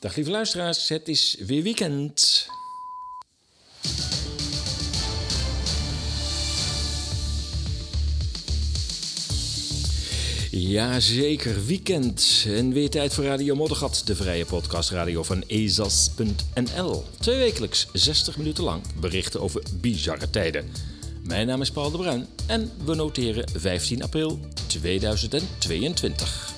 Dag lieve luisteraars, het is weer weekend. Jazeker, weekend. En weer tijd voor Radio Moddergat, de vrije podcastradio van ezas.nl. Twee wekelijks, 60 minuten lang, berichten over bizarre tijden. Mijn naam is Paul de Bruin en we noteren 15 april 2022.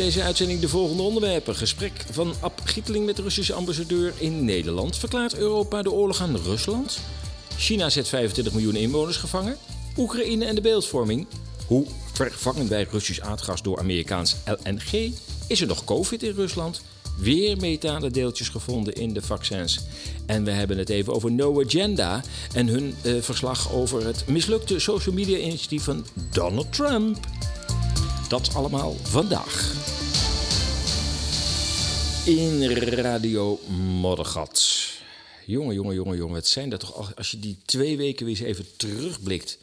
Deze uitzending de volgende onderwerpen. Gesprek van Ab Gieteling met de Russische ambassadeur in Nederland. Verklaart Europa de oorlog aan Rusland? China zet 25 miljoen inwoners gevangen. Oekraïne en de beeldvorming. Hoe vervangen wij Russisch aardgas door Amerikaans LNG? Is er nog COVID in Rusland? Weer metalen deeltjes gevonden in de vaccins. En we hebben het even over No Agenda en hun eh, verslag over het mislukte social media initiatief van Donald Trump. Dat allemaal vandaag. In Radio Moddergat. Jongen, jongen, jongen, jongen. Het zijn dat toch, als je die twee weken weer eens even terugblikt.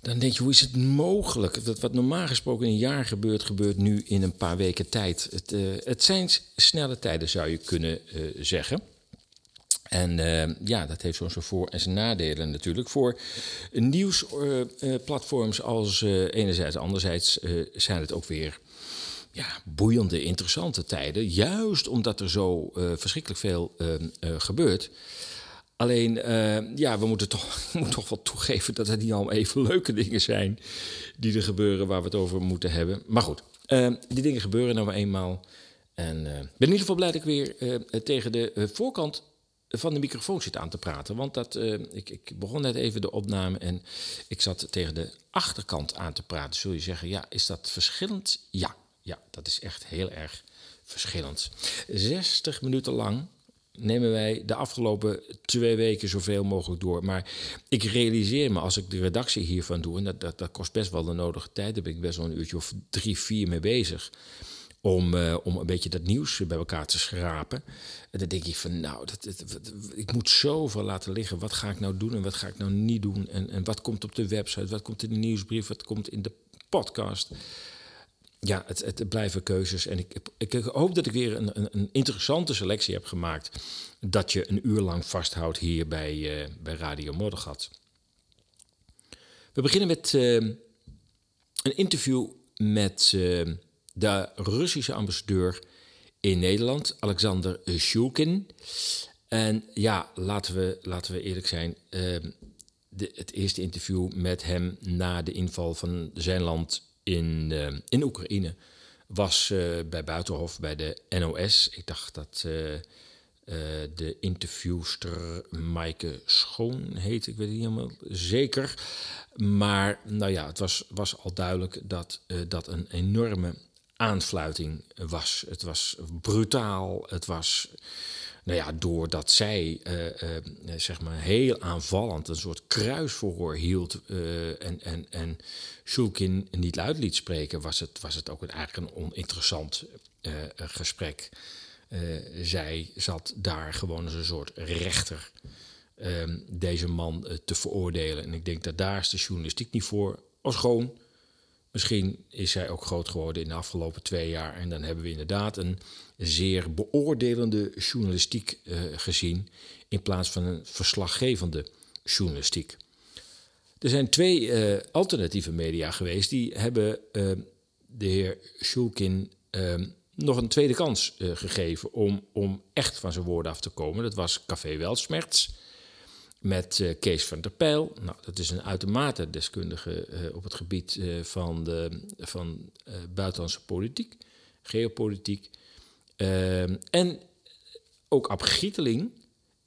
Dan denk je, hoe is het mogelijk? Dat wat normaal gesproken in een jaar gebeurt, gebeurt nu in een paar weken tijd. Het, uh, het zijn snelle tijden, zou je kunnen uh, zeggen. En uh, ja, dat heeft zo'n voor- en zijn nadelen natuurlijk. Voor nieuwsplatforms als enerzijds, anderzijds zijn het ook weer ja, boeiende, interessante tijden. Juist omdat er zo verschrikkelijk veel gebeurt. Alleen, uh, ja, we moeten toch, toch wel toegeven dat het niet allemaal even leuke dingen zijn die er gebeuren waar we het over moeten hebben. Maar goed, uh, die dingen gebeuren nou eenmaal. En uh, ben in ieder geval blij dat ik weer tegen de voorkant van de microfoon zit aan te praten. Want dat, ik, ik, begon net even de opname en ik zat tegen de achterkant aan te praten. Zul je zeggen, ja, is dat verschillend? Ja, ja dat is echt heel erg verschillend. 60 minuten lang nemen wij de afgelopen twee weken zoveel mogelijk door. Maar ik realiseer me, als ik de redactie hiervan doe... en dat, dat, dat kost best wel de nodige tijd... daar ben ik best wel een uurtje of drie, vier mee bezig... om, uh, om een beetje dat nieuws bij elkaar te schrapen. En dan denk ik van, nou, dat, ik moet zoveel laten liggen. Wat ga ik nou doen en wat ga ik nou niet doen? En, en wat komt op de website, wat komt in de nieuwsbrief... wat komt in de podcast ja, het, het, blijven keuzes. En ik, ik, hoop dat ik weer een, een, een, interessante selectie heb gemaakt. Dat je een uur lang vasthoudt hier bij, uh, bij Radio Moddergat. We beginnen met uh, een interview met de Russische ambassadeur in Nederland, Alexander Shulkin. En ja, laten we, laten we eerlijk zijn. De, het eerste interview met hem na de inval van zijn land in, uh, in Oekraïne was uh, bij Buitenhof bij de NOS. Ik dacht dat uh, de interviewster Maaike Schoon heet, ik weet het niet helemaal zeker. Maar nou ja, het was, was al duidelijk dat dat een enorme aanfluiting was. Het was brutaal, het was nou ja, doordat zij uh, uh, zeg maar heel aanvallend een soort kruisverhoor hield uh, en, en, en Shulkin niet luid liet spreken, was het, was het ook een, eigenlijk een oninteressant gesprek. zij zat daar gewoon als een soort rechter ehm, deze man te veroordelen. En ik denk dat daar is de journalistiek niet voor. Als gewoon Misschien is zij ook groot geworden in de afgelopen twee jaar. En dan hebben we inderdaad een zeer beoordelende journalistiek uh, gezien. In plaats van een verslaggevende journalistiek. Er zijn twee uh, alternatieve media geweest. Die hebben uh, de heer Shulkin nog een tweede kans gegeven. Om, om echt van zijn woorden af te komen. Dat was Café Welsmerts met uh, Kees van der Pijl. Nou, dat is een uitermate deskundige uh, op het gebied uh, van, de, van buitenlandse politiek, geopolitiek. Ehm, en ook Ab Gieteling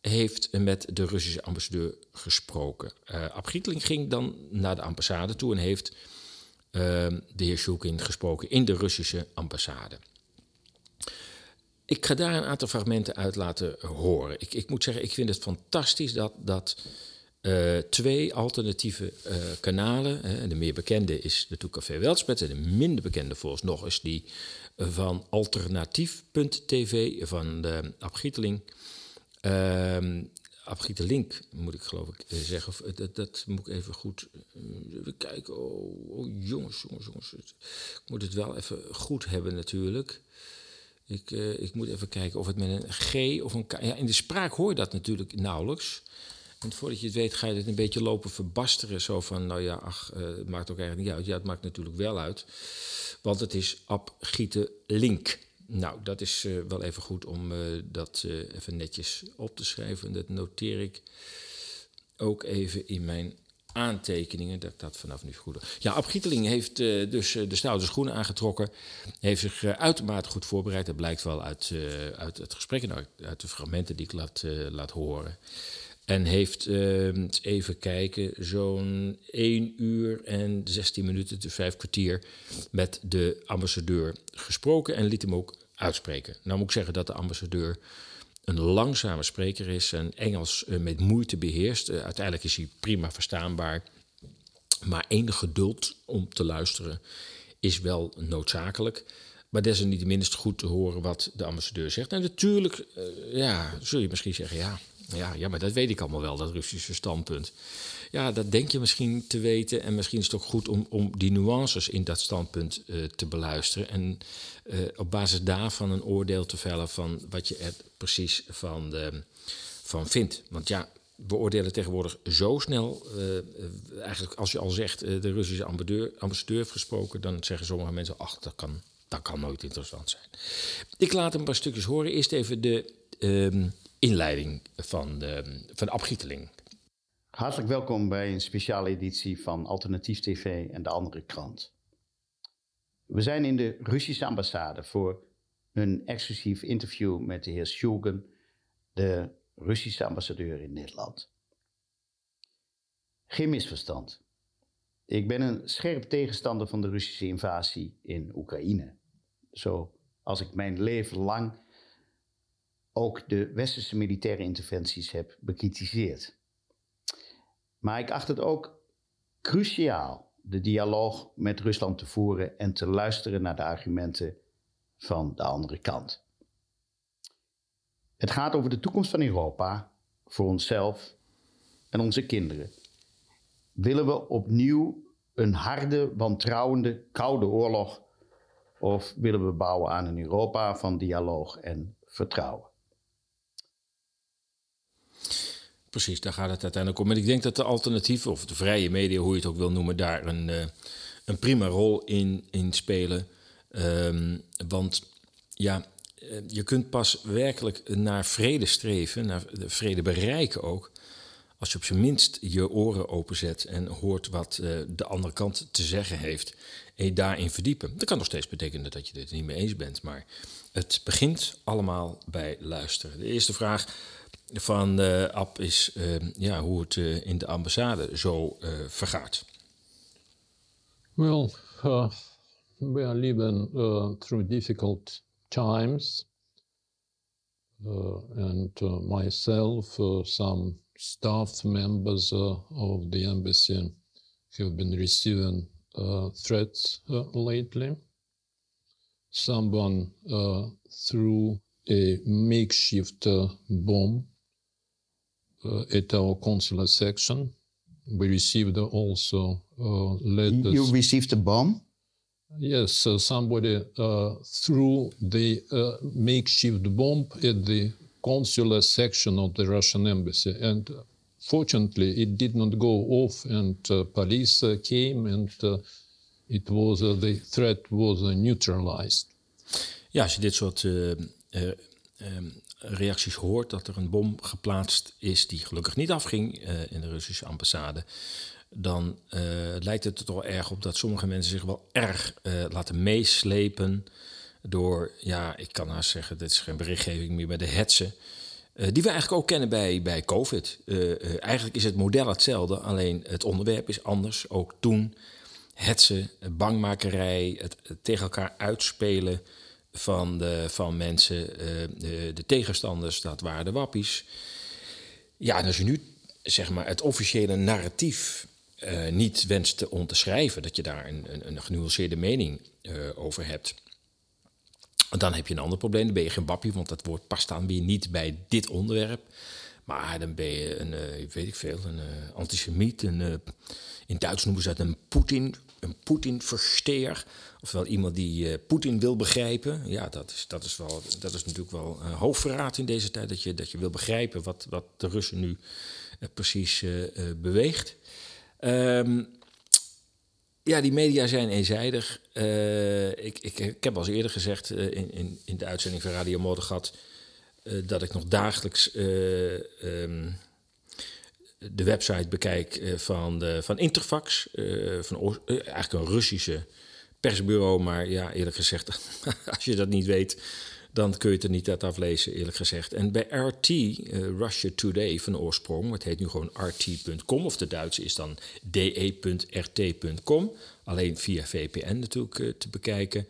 heeft met de Russische ambassadeur gesproken. Ab Gieteling ging dan naar de ambassade toe en heeft ehm, de heer Shulkin gesproken in de Russische ambassade. Ik ga daar een aantal fragmenten uit laten horen. Ik, ik moet zeggen, ik vind het fantastisch dat, dat uh, twee alternatieve uh, kanalen. Hè, de meer bekende is natuurlijk Café Weltspet. En de minder bekende volgens nog is die van alternatief.tv van de Ab Gieteling. Uh, Abgiete Link, moet ik geloof ik zeggen. Dat, dat moet ik even goed even kijken. Oh, oh, jongens, jongens, jongens. Ik moet het wel even goed hebben natuurlijk. Ik, ik moet even kijken of het met een G of een K... Ja, in de spraak hoor je dat natuurlijk nauwelijks. En voordat je het weet ga je het een beetje lopen verbasteren. Zo van, nou ja, ach, het maakt ook eigenlijk niet uit. Ja, het maakt natuurlijk wel uit. Want het is Abgiete Link. Nou, dat is uh, wel even goed om dat even netjes op te schrijven. Dat noteer ik ook even in mijn aantekeningen, dat ik dat vanaf nu goed. Ja, Ab Gieteling heeft dus de stoute schoenen aangetrokken. Heeft zich uitermate goed voorbereid. Dat blijkt wel uit, uit het gesprek en uit, uit, de fragmenten die ik laat, laat horen. En heeft, even kijken, zo'n 1 uur en 16 minuten, dus vijf kwartier, met de ambassadeur gesproken en liet hem ook uitspreken. Nou moet ik zeggen dat de ambassadeur een langzame spreker is en Engels uh, met moeite beheerst. Uh, uiteindelijk is hij prima verstaanbaar. Maar enig geduld om te luisteren is wel noodzakelijk. Maar desalniettemin goed te horen wat de ambassadeur zegt. En natuurlijk, uh, ja, zul je misschien zeggen, ja, ja, ja, maar dat weet ik allemaal wel, dat Russische standpunt. Ja, dat denk je misschien te weten. En misschien is het ook goed om, om die nuances in dat standpunt uh, te beluisteren. En uh, op basis daarvan een oordeel te vellen van wat je er precies van, de, van vindt. Want ja, we oordelen tegenwoordig zo snel. Eigenlijk, als je al zegt de Russische ambassadeur, ambassadeur gesproken, dan zeggen sommige mensen: ach, dat kan, dat kan nooit interessant zijn. Ik laat een paar stukjes horen. Eerst even de ehm, inleiding van de, van Abgieteling. Hartelijk welkom bij een speciale editie van Alternatief TV en de andere krant. We zijn in de Russische ambassade voor een exclusief interview met de heer Shulgin, de Russische ambassadeur in Nederland. Geen misverstand. Ik ben een scherp tegenstander van de Russische invasie in Oekraïne. Zo als ik mijn leven lang ook de westerse militaire interventies heb bekritiseerd. Maar ik acht het ook cruciaal de dialoog met Rusland te voeren en te luisteren naar de argumenten van de andere kant. Het gaat over de toekomst van Europa, voor onszelf en onze kinderen. Willen we opnieuw een harde, wantrouwende, koude oorlog of willen we bouwen aan een Europa van dialoog en vertrouwen? Precies, daar gaat het uiteindelijk om. En ik denk dat de alternatieven, of de vrije media, hoe je het ook wil noemen, daar een, uh, een prima rol in, in spelen. Um, want ja, eh, je kunt pas werkelijk naar vrede streven, naar de vrede bereiken ook, als je op zijn minst je oren openzet en hoort wat uh, de andere kant te zeggen heeft en je daarin verdiepen. Dat kan nog steeds betekenen dat je het niet mee eens bent, maar het begint allemaal bij luisteren. De eerste vraag van de app is uh, ja, hoe het uh, in de ambassade zo uh, vergaat. Well, we are living through difficult times. and myself, some staff members of the embassy have been receiving threats lately. Someone threw a makeshift bomb uh, Uh, at our consular section. We received also uh, letters. You received a bomb? Yes, uh, somebody uh, threw the uh, makeshift bomb at the consular section of the Russian embassy. And fortunately, it did not go off, and police came, and it was the threat was neutralized. Ja, als je dit soort uh, uh, um, reacties hoort dat er een bom geplaatst is die gelukkig niet afging uh, in de Russische ambassade, dan uh, lijkt het er toch erg op dat sommige mensen zich wel erg uh, laten meeslepen door, ja, ik kan haast zeggen, dit is geen berichtgeving meer, bij de hetsen. die we eigenlijk ook kennen bij, bij COVID. eigenlijk is het model hetzelfde, alleen het onderwerp is anders. Ook toen hetsen, bangmakerij, het tegen elkaar uitspelen van, de, van mensen, de, de, tegenstanders, dat waren de wappies. Ja, en als je nu zeg maar, het officiële narratief uh, niet wenst te onderschrijven, dat je daar een, een, een genuanceerde mening over hebt, dan heb je een ander probleem. Dan ben je geen wappie, want dat woord past dan weer niet bij dit onderwerp. Maar dan ben je een, uh, weet ik veel, een antisemiet. Een, in Duits noemen ze dat een Poetin, een Poetin-versteer. Ofwel iemand die Poetin wil begrijpen. Ja, dat is, dat is, wel, dat is natuurlijk wel hoogverraad in deze tijd. Dat je, dat je wil begrijpen wat, wat de Russen nu precies beweegt. Um, ja, die media zijn eenzijdig. ik, ik, ik heb al eens eerder gezegd in, in, in de uitzending van Radio Moddergat eh, dat ik nog dagelijks eh, ehm, de website bekijk eh, van, de, van Interfax, van eigenlijk een Russische persbureau. Maar ja, eerlijk gezegd, als je dat niet weet, dan kun je het er niet uit aflezen, eerlijk gezegd. En bij RT, Russia Today van oorsprong, het heet nu gewoon RT.com, of de Duitse is dan de.rt.com, alleen via VPN natuurlijk te bekijken.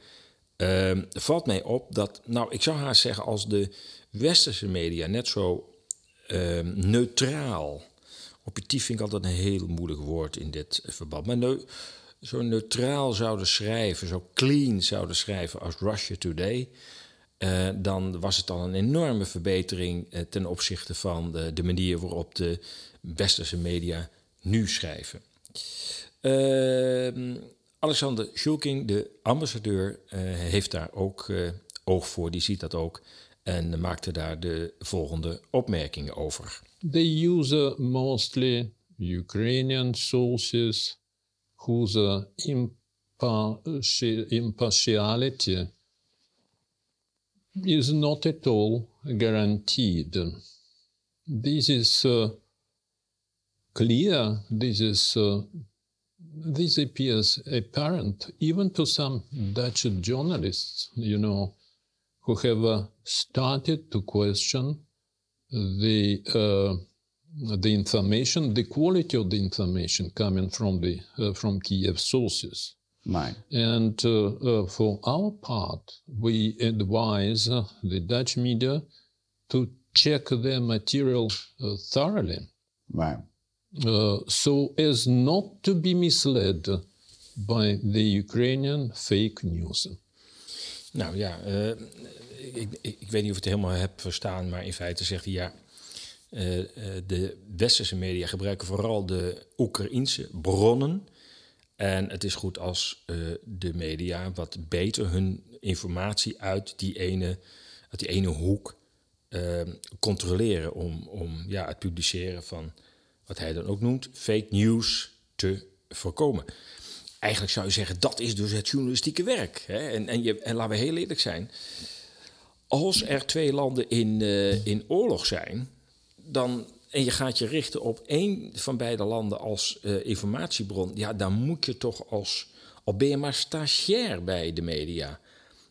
Uh, valt mij op dat, nou, ik zou haast zeggen, als de westerse media net zo uh, neutraal. Objectief vind ik altijd een heel moeilijk woord in dit verband. Maar zo neutraal zouden schrijven, zo clean zouden schrijven als Russia Today. Uh, dan was het al een enorme verbetering uh, ten opzichte van de, de, manier waarop de westerse media nu schrijven. Uh, Alexander Schulking, de ambassadeur, eh, heeft daar ook oog voor. Die ziet dat ook en maakte daar de volgende opmerkingen over. They use mostly Ukrainian sources whose impartiality is not at all guaranteed. This is uh, clear, this is uh, this appears apparent even to some Dutch journalists, you know, who have uh, started to question the uh, the information, the quality of the information coming from the uh, from Kiev sources. Right. And uh, uh, for our part, we advise uh, the Dutch media to check their material thoroughly. Right. so as not to be misled by the Ukrainian fake news. Nou ja, uh, ik, ik, weet niet of ik het helemaal heb verstaan, maar in feite zegt hij ja. Uh, de westerse media gebruiken vooral de Oekraïense bronnen. En het is goed als uh, de media wat beter hun informatie uit die ene, uit die ene hoek controleren. Om, om ja, het publiceren van wat hij dan ook noemt fake news te voorkomen eigenlijk zou je zeggen, dat is dus het journalistieke werk. Hè? En, en, je, en laten we heel eerlijk zijn. Als er twee landen in, uh, in oorlog zijn, dan, en je gaat je richten op één van beide landen als uh, informatiebron, ja, dan moet je toch als, al ben je maar stagiair bij de media,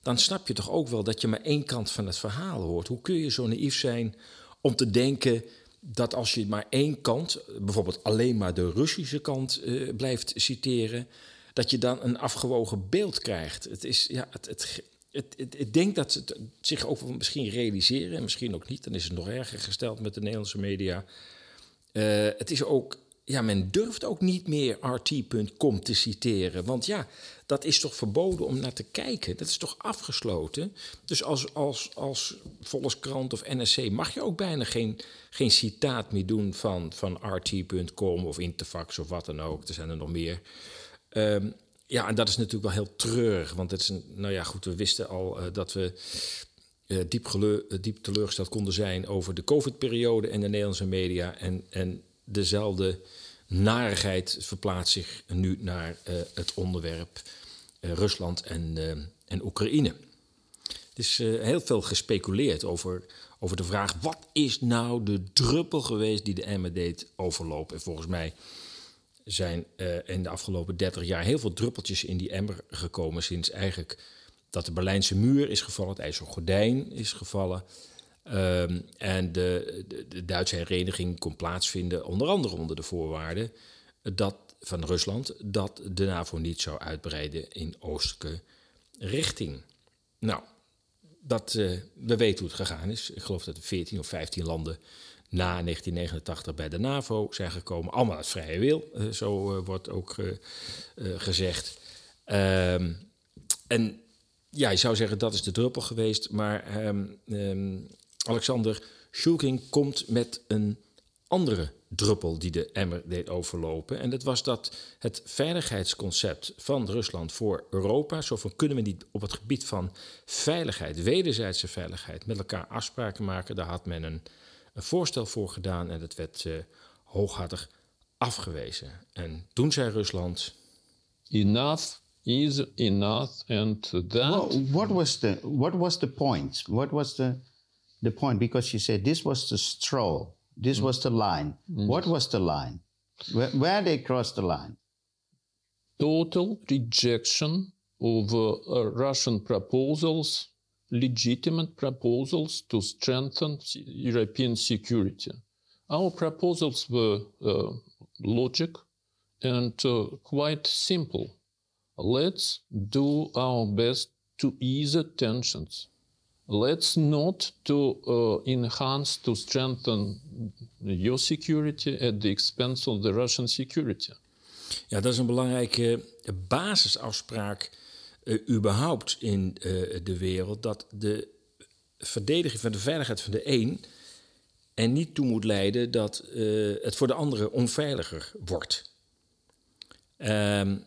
dan snap je toch ook wel dat je maar één kant van het verhaal hoort. Hoe kun je zo naïef zijn om te denken dat als je maar één kant, bijvoorbeeld alleen maar de Russische kant, uh, blijft citeren, dat je dan een afgewogen beeld krijgt. Het is, ja, het, het, ik denk dat ze het zich ook misschien realiseren, en misschien ook niet, dan is het nog erger gesteld met de Nederlandse media. Uh, het is ook, ja, men durft ook niet meer RT.com te citeren, want ja, dat is toch verboden om naar te kijken. Dat is toch afgesloten. Dus als, als, als Volkskrant of NSC mag je ook bijna geen, geen citaat meer doen van, van RT.com of Interfax of wat dan ook. Er zijn er nog meer. Um, ja, en dat is natuurlijk wel heel treurig. Want het is een, nou ja, goed, we wisten al uh, dat we uh, diep, uh, diep teleurgesteld konden zijn over de COVID-periode en de Nederlandse media. En, en dezelfde narigheid verplaatst zich nu naar het onderwerp Rusland en, en Oekraïne. Het is heel veel gespeculeerd over, over de vraag: wat is nou de druppel geweest die de emmer deed overlopen? En volgens mij zijn uh, in de afgelopen 30 jaar heel veel druppeltjes in die emmer gekomen sinds eigenlijk dat de Berlijnse muur is gevallen, het IJzeren Gordijn is gevallen. Um, en de, Duitse hereniging kon plaatsvinden, onder andere onder de voorwaarden dat, van Rusland dat de NAVO niet zou uitbreiden in oostelijke richting. Nou, dat, uh, we weten hoe het gegaan is. Ik geloof dat er 14 of 15 landen na 1989 bij de NAVO zijn gekomen. Allemaal uit vrije wil, uh, zo uh, wordt ook uh, gezegd. Um, en ja, je zou zeggen dat is de druppel geweest. Maar um, um, Alexander Shulkin komt met een andere druppel die de emmer deed overlopen. En dat was dat het veiligheidsconcept van Rusland voor Europa, zo kunnen we niet op het gebied van veiligheid, wederzijdse veiligheid, met elkaar afspraken maken. Daar had men een, een voorstel voor gedaan en dat werd uh, hooghartig afgewezen. En toen zei Rusland. Enough is enough, and that. Well, what was the what was the point? What was the the point? Because you said this was the stroll. This was the line. What was the line? Where, where they crossed the line? Total rejection of uh, Russian proposals, legitimate proposals to strengthen European security. Our proposals were uh, logic and uh, quite simple. Let's do our best to ease tensions let's not to uh, enhance to strengthen your security at the expense of the Russian security. Ja, dat is een belangrijke basisafspraak uh, überhaupt in uh, de wereld dat de verdediging van de veiligheid van de een er niet toe moet leiden dat uh, het voor de andere onveiliger wordt. Um,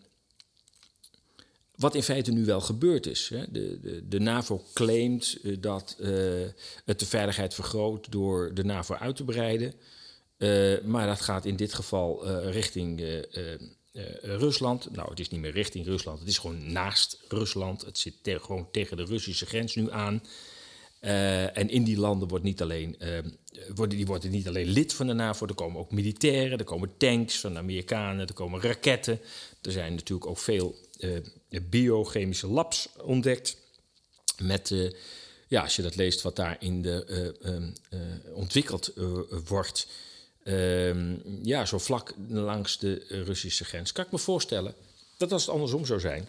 wat in feite nu wel gebeurd is. Hè. De, de, de, NAVO claimt dat het de veiligheid vergroot door de NAVO uit te breiden. Maar dat gaat in dit geval richting Rusland. Nou, het is niet meer richting Rusland, het is gewoon naast Rusland. Het zit gewoon tegen de Russische grens nu aan. en in die landen wordt niet alleen, worden, die worden niet alleen lid van de NAVO, er komen ook militairen, er komen tanks van de Amerikanen, er komen raketten. Er zijn natuurlijk ook veel biochemische labs ontdekt. Met, uh, ja, als je dat leest, wat daarin de, uh, ontwikkeld wordt. Ehm, ja, zo vlak langs de Russische grens. Kan ik me voorstellen dat als het andersom zou zijn.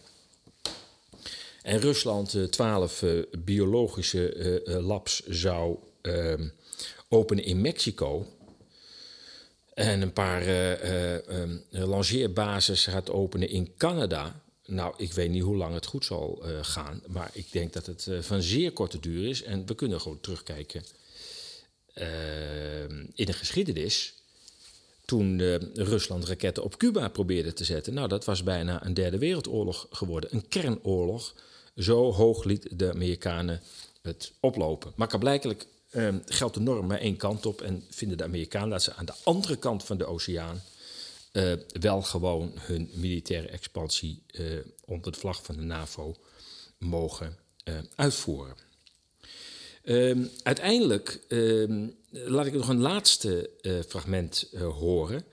En Rusland twaalf biologische labs zou ehm, openen in Mexico. En een paar uh, lanceerbases gaat openen in Canada. Nou, ik weet niet hoe lang het goed zal uh, gaan. Maar ik denk dat het uh, van zeer korte duur is. En we kunnen gewoon terugkijken uh, in de geschiedenis. Toen Rusland raketten op Cuba probeerde te zetten. Nou, dat was bijna een derde wereldoorlog geworden. Een kernoorlog. Zo hoog liet de Amerikanen het oplopen. Maar blijkelijk ehm, geldt de norm maar één kant op. En vinden de Amerikanen dat ze aan de andere kant van de oceaan uh, wel gewoon hun militaire expansie uh, onder de vlag van de NAVO mogen uh, uitvoeren. Um, uiteindelijk um, laat ik nog een laatste fragment horen.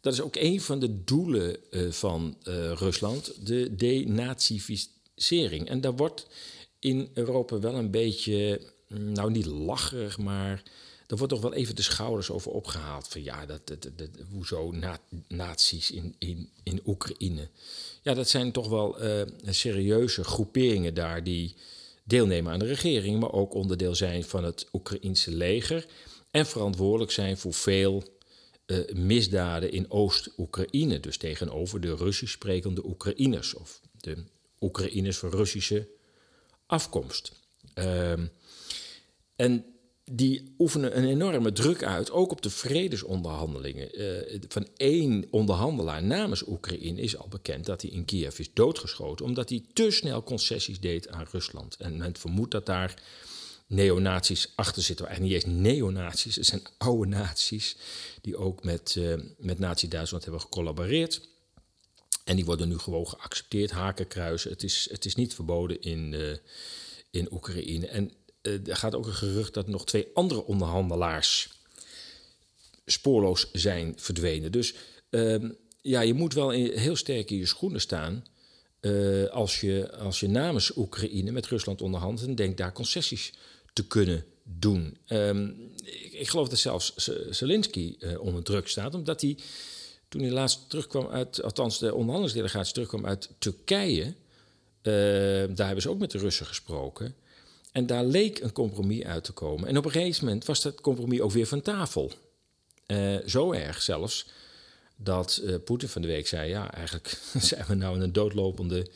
Dat is ook een van de doelen van Rusland, de denazificering. En daar wordt in Europa wel een beetje, nou niet lacherig, maar er wordt toch wel even de schouders over opgehaald. Van ja, dat, hoezo na, nazi's in, in, in Oekraïne. Ja, dat zijn toch wel serieuze groeperingen daar die deelnemen aan de regering, maar ook onderdeel zijn van het Oekraïense leger. En verantwoordelijk zijn voor veel uh, misdaden in Oost-Oekraïne. Dus tegenover de Russisch sprekende Oekraïners of de Oekraïners van Russische afkomst. Uh, en die oefenen een enorme druk uit, ook op de vredesonderhandelingen. Uh, van één onderhandelaar namens Oekraïne is al bekend dat hij in Kiev is doodgeschoten, omdat hij te snel concessies deed aan Rusland. En men vermoedt dat daar neonazies achter zitten. Eigenlijk niet eens neonazies, het zijn oude nazi's die ook met, uh, met Nazi-Duitsland hebben gecollaboreerd. En die worden nu gewoon geaccepteerd, hakenkruisen. Het is, het is niet verboden in, uh, in Oekraïne. En er gaat ook een gerucht dat nog twee andere onderhandelaars spoorloos zijn verdwenen. Dus uh, ja, je moet wel heel sterk in je schoenen staan. Uh, als, je, als je namens Oekraïne met Rusland onderhandelt en denkt daar concessies te kunnen doen. Um, ik, geloof dat zelfs Zelensky uh, onder druk staat, omdat hij toen hij laatst terugkwam uit, althans de onderhandelingsdelegatie terugkwam uit Turkije, daar hebben ze ook met de Russen gesproken. En daar leek een compromis uit te komen. En op een gegeven moment was dat compromis ook weer van tafel. Uh, zo erg zelfs dat uh, Poetin van de week zei: Ja, eigenlijk zijn we nou in een doodlopende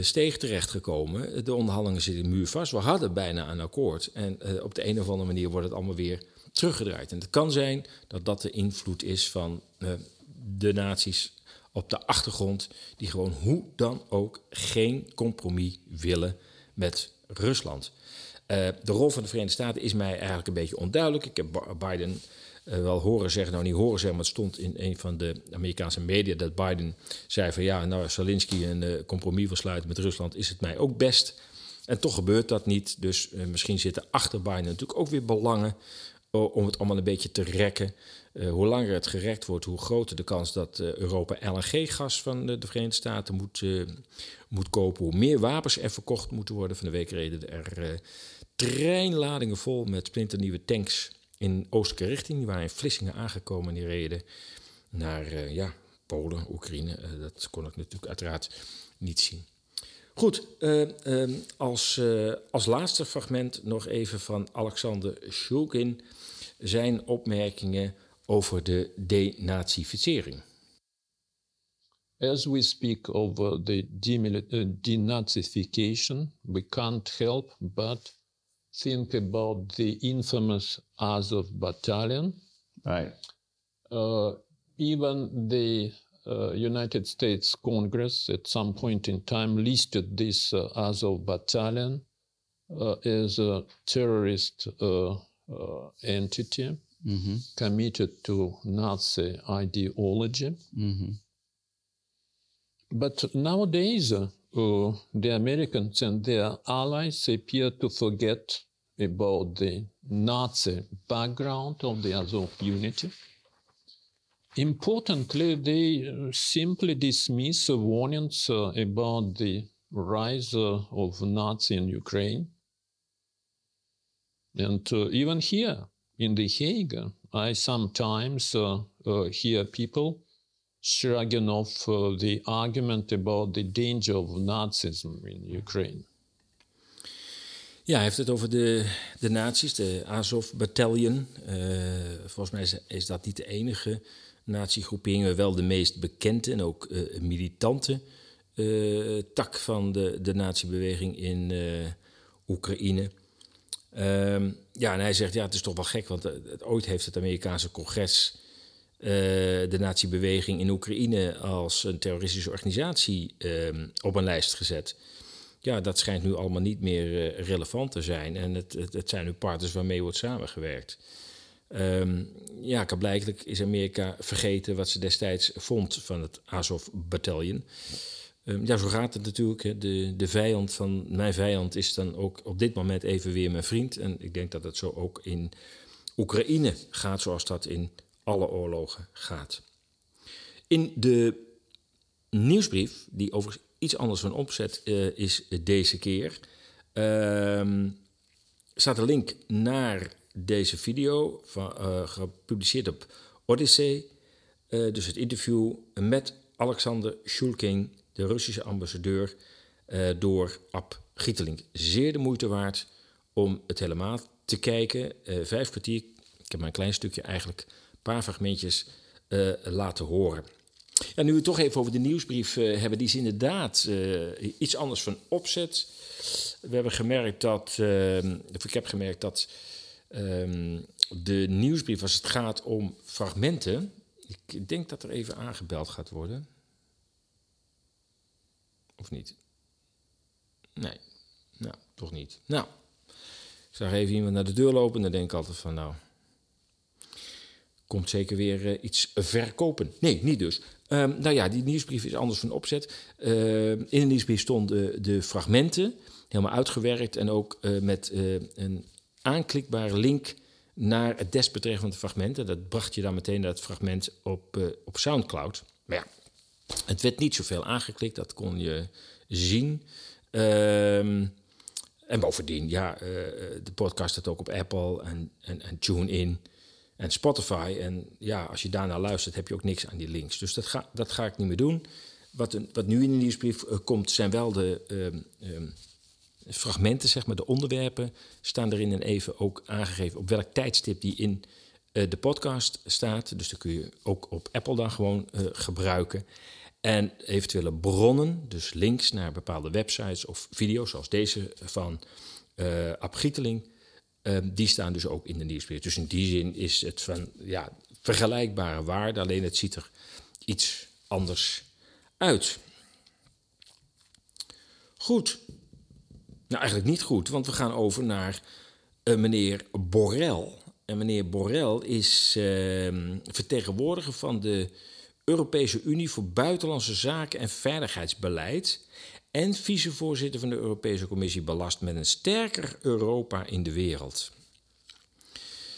steeg terechtgekomen. De onderhandelingen zitten muur vast. We hadden bijna een akkoord. En op de een of andere manier wordt het allemaal weer teruggedraaid. En het kan zijn dat dat de invloed is van de naties op de achtergrond, die gewoon hoe dan ook geen compromis willen met Rusland. Uh, de rol van de Verenigde Staten is mij eigenlijk een beetje onduidelijk. Ik heb Biden uh, wel horen zeggen, nou niet horen zeggen, maar het stond in een van de Amerikaanse media dat Biden zei van ja, nou als Zelensky een uh, compromis wil sluiten met Rusland, is het mij ook best. En toch gebeurt dat niet. Dus misschien zitten achter Biden natuurlijk ook weer belangen om het allemaal een beetje te rekken. Uh, hoe langer het gerekt wordt, hoe groter de kans dat uh, Europa LNG-gas van de, de, Verenigde Staten moet, uh, moet kopen. Hoe meer wapens er verkocht moeten worden. Van de week reden er treinladingen vol met splinternieuwe tanks in oostelijke richting. Die waren in Vlissingen aangekomen en die reden naar ja, Polen, Oekraïne. dat kon ik natuurlijk uiteraard niet zien. Goed, ehm, als, als laatste fragment nog even van Alexander Shulgin. Zijn opmerkingen over de denazificering. As we speak of uh, the uh, denazification, we can't help but think about the infamous Azov battalion. Right. Uh, even the uh, United States Congress at some point in time listed this uh, Azov battalion uh, as a terrorist entity. Mm-hmm. committed to Nazi ideology. Mm-hmm. But nowadays, uh, the Americans and their allies appear to forget about the Nazi background of the Azov unity. Importantly, they uh, simply dismiss warnings uh, about the rise uh, of Nazi in Ukraine. And uh, even here, in The Hague, I sometimes uh, uh, hear people shrugging off uh, the argument about the danger of Nazism in Ukraine. Ja, hij heeft het over de, de nazi's, de Azov Battalion. Uh, volgens mij is, dat niet de enige nazi-groepering, wel de meest bekende en ook uh, militante uh, tak van de, de nazi-beweging in Oekraïne. Um, ja, en hij zegt, ja, het is toch wel gek, want het, ooit heeft het Amerikaanse congres uh, de nazi-beweging in Oekraïne als een terroristische organisatie uh, op een lijst gezet. Ja, dat schijnt nu allemaal niet meer uh, relevant te zijn. En het, het, zijn nu partners waarmee wordt samengewerkt. Um, ja, blijkbaar is Amerika vergeten wat ze destijds vond van het Azov Ehm, ja, zo gaat het natuurlijk. De, de vijand van mijn vijand is dan ook op dit moment even weer mijn vriend. En ik denk dat het zo ook in Oekraïne gaat, zoals dat in alle oorlogen gaat. In de nieuwsbrief, die overigens iets anders van opzet uh, is deze keer, uh, staat een link naar deze video, van, uh, gepubliceerd op Odyssey. Uh, dus het interview met Alexander Shulkin de Russische ambassadeur uh, door Ab Gieteling. Zeer de moeite waard om het helemaal te kijken. Uh, vijf kwartier, ik heb maar een klein stukje eigenlijk, een paar fragmentjes uh, laten horen. En nu we het toch even over de nieuwsbrief hebben, die is inderdaad iets anders van opzet. We hebben gemerkt dat, of ik heb gemerkt dat ehm, de nieuwsbrief, als het gaat om fragmenten, ik denk dat er even aangebeld gaat worden. Of niet? Nee. Nou, toch niet. Nou, ik zag even iemand naar de deur lopen en dan denk ik altijd van nou, komt zeker weer uh, iets verkopen. Nee, niet dus. Um, nou ja, die nieuwsbrief is anders van opzet. Uh, in de nieuwsbrief stonden de fragmenten, helemaal uitgewerkt en ook uh, met een aanklikbare link naar het desbetreffende fragment. En dat bracht je dan meteen naar het fragment op, op Soundcloud. Maar ja, het werd niet zoveel aangeklikt, dat kon je zien. Ehm, en bovendien, ja, uh, de podcast staat ook op Apple en, en, en TuneIn en Spotify. En ja, als je daarna luistert, heb je ook niks aan die links. Dus dat ga, dat ga ik niet meer doen. Wat, nu in de nieuwsbrief uh, komt, zijn wel de um, um, fragmenten, zeg maar, de onderwerpen staan erin en even ook aangegeven op welk tijdstip die in de podcast staat. Dus dat kun je ook op Apple dan gewoon gebruiken. En eventuele bronnen, dus links naar bepaalde websites of video's, zoals deze van uh, Ab Gieteling, uh, die staan dus ook in de nieuwsbrief. Dus in die zin is het van ja, vergelijkbare waarde, alleen het ziet er iets anders uit. Goed. Nou, eigenlijk niet goed, want we gaan over naar uh, meneer Borrell. En meneer Borrell is vertegenwoordiger van de Europese Unie voor Buitenlandse Zaken en Veiligheidsbeleid en vicevoorzitter van de Europese Commissie belast met een sterker Europa in de wereld.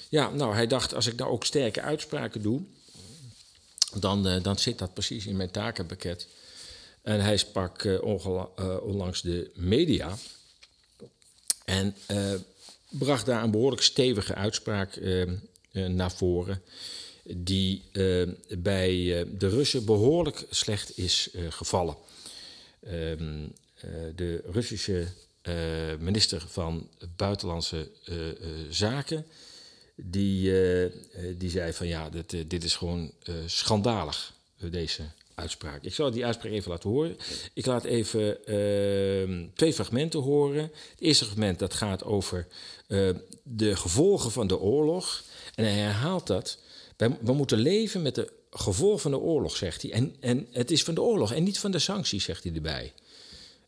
Ja, nou, hij dacht, als ik nou ook sterke uitspraken doe, dan, uh, dan zit dat precies in mijn takenpakket. En hij sprak uh, onlangs de media en bracht daar een behoorlijk stevige uitspraak naar voren die uh, bij uh, de Russen behoorlijk slecht is uh, gevallen. Um, de Russische minister van Buitenlandse Zaken, die, die zei van ja, dit, dit is gewoon schandalig, deze uitspraak. Ik zal die uitspraak even laten horen. Ik laat even ehm, twee fragmenten horen. Het eerste fragment dat gaat over de gevolgen van de oorlog. En hij herhaalt dat we moeten leven met de gevolgen van de oorlog, zegt hij. En, en het is van de oorlog en niet van de sancties, zegt hij erbij.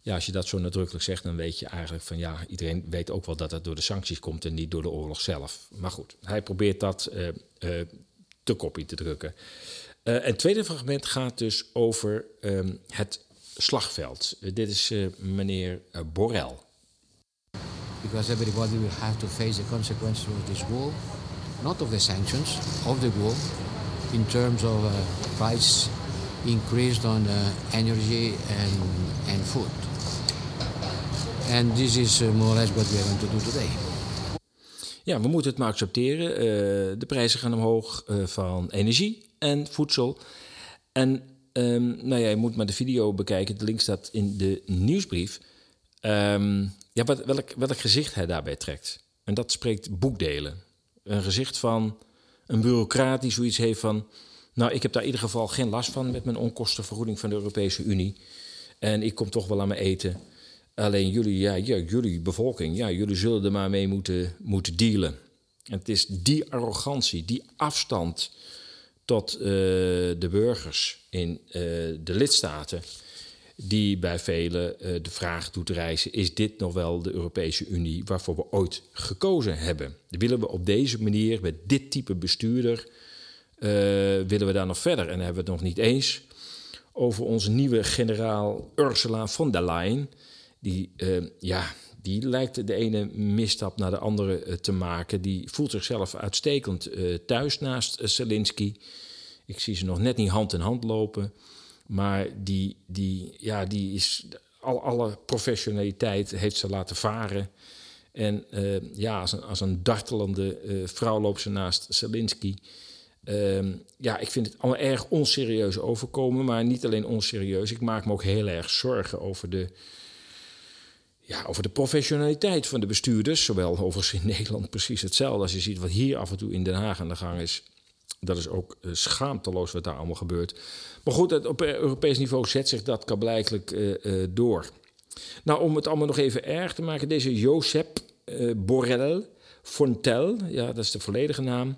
Ja, als je dat zo nadrukkelijk zegt, dan weet je eigenlijk van ja, iedereen weet ook wel dat het door de sancties komt en niet door de oorlog zelf. Maar goed, hij probeert dat uh, uh, te kopie te drukken. Uh, en het tweede fragment gaat dus over um, het slagveld. dit is meneer Borrell. Because everybody will have to face the consequences of this war not of the sanctions, of the war, in terms of uh, price increased on uh, energy and, and food. And this is uh, more or less what we are going to do today. Ja, we moeten het maar accepteren. Uh, de prijzen gaan omhoog uh, van energie en voedsel. En um, nou ja, je moet maar de video bekijken. De link staat in de nieuwsbrief. Um, ja, wat, welk, welk gezicht hij daarbij trekt. En dat spreekt boekdelen een gezicht van een bureaucraat die zoiets heeft van... nou, ik heb daar in ieder geval geen last van met mijn onkostenvergoeding van de Europese Unie. En ik kom toch wel aan mijn eten. Alleen jullie, ja, jullie bevolking, ja, jullie zullen er maar mee moeten, moeten dealen. En het is die arrogantie, die afstand tot uh, de burgers in uh, de lidstaten die bij velen uh, de vraag doet reizen: is dit nog wel de Europese Unie waarvoor we ooit gekozen hebben? Willen we op deze manier, met dit type bestuurder, uh, willen we daar nog verder? En dan hebben we het nog niet eens over onze nieuwe generaal Ursula von der Leyen. Die, uh, ja, die lijkt de ene misstap naar de andere te maken. Die voelt zichzelf uitstekend thuis naast Zelensky. Ik zie ze nog net niet hand in hand lopen. Maar die, die, ja, die is al, alle professionaliteit heeft ze laten varen. En uh, ja, als een, als een dartelende uh, vrouw loopt ze naast Zelensky. Uh, ja, ik vind het allemaal erg onserieus overkomen. Maar niet alleen onserieus. Ik maak me ook heel erg zorgen over de, ja, over de professionaliteit van de bestuurders. Zowel overigens in Nederland precies hetzelfde. Als je ziet wat hier af en toe in Den Haag aan de gang is. Dat is ook uh, schaamteloos wat daar allemaal gebeurt. Maar goed, op Europees niveau zet zich dat kablijkelijk uh, door. Nou, om het allemaal nog even erg te maken, deze Josep Borrell Fontel, ja, dat is de volledige naam.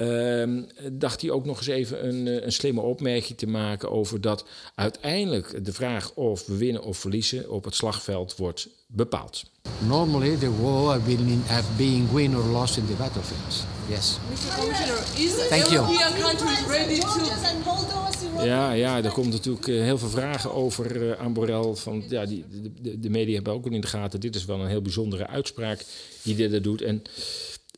Uh, dacht hij ook nog eens even een, een slimme opmerking te maken over dat uiteindelijk de vraag of we winnen of verliezen op het slagveld wordt bepaald. Normally the war been, have been win or lost in the battlefields. Yes. Mr. Commissioner, is the Thank you. European countries ready to... Ja, ja, er komt natuurlijk uh, heel veel vragen over uh, aan Borrell. Van, ja, die, de, de, media hebben ook al in de gaten. Dit is wel een heel bijzondere uitspraak die dit er doet. En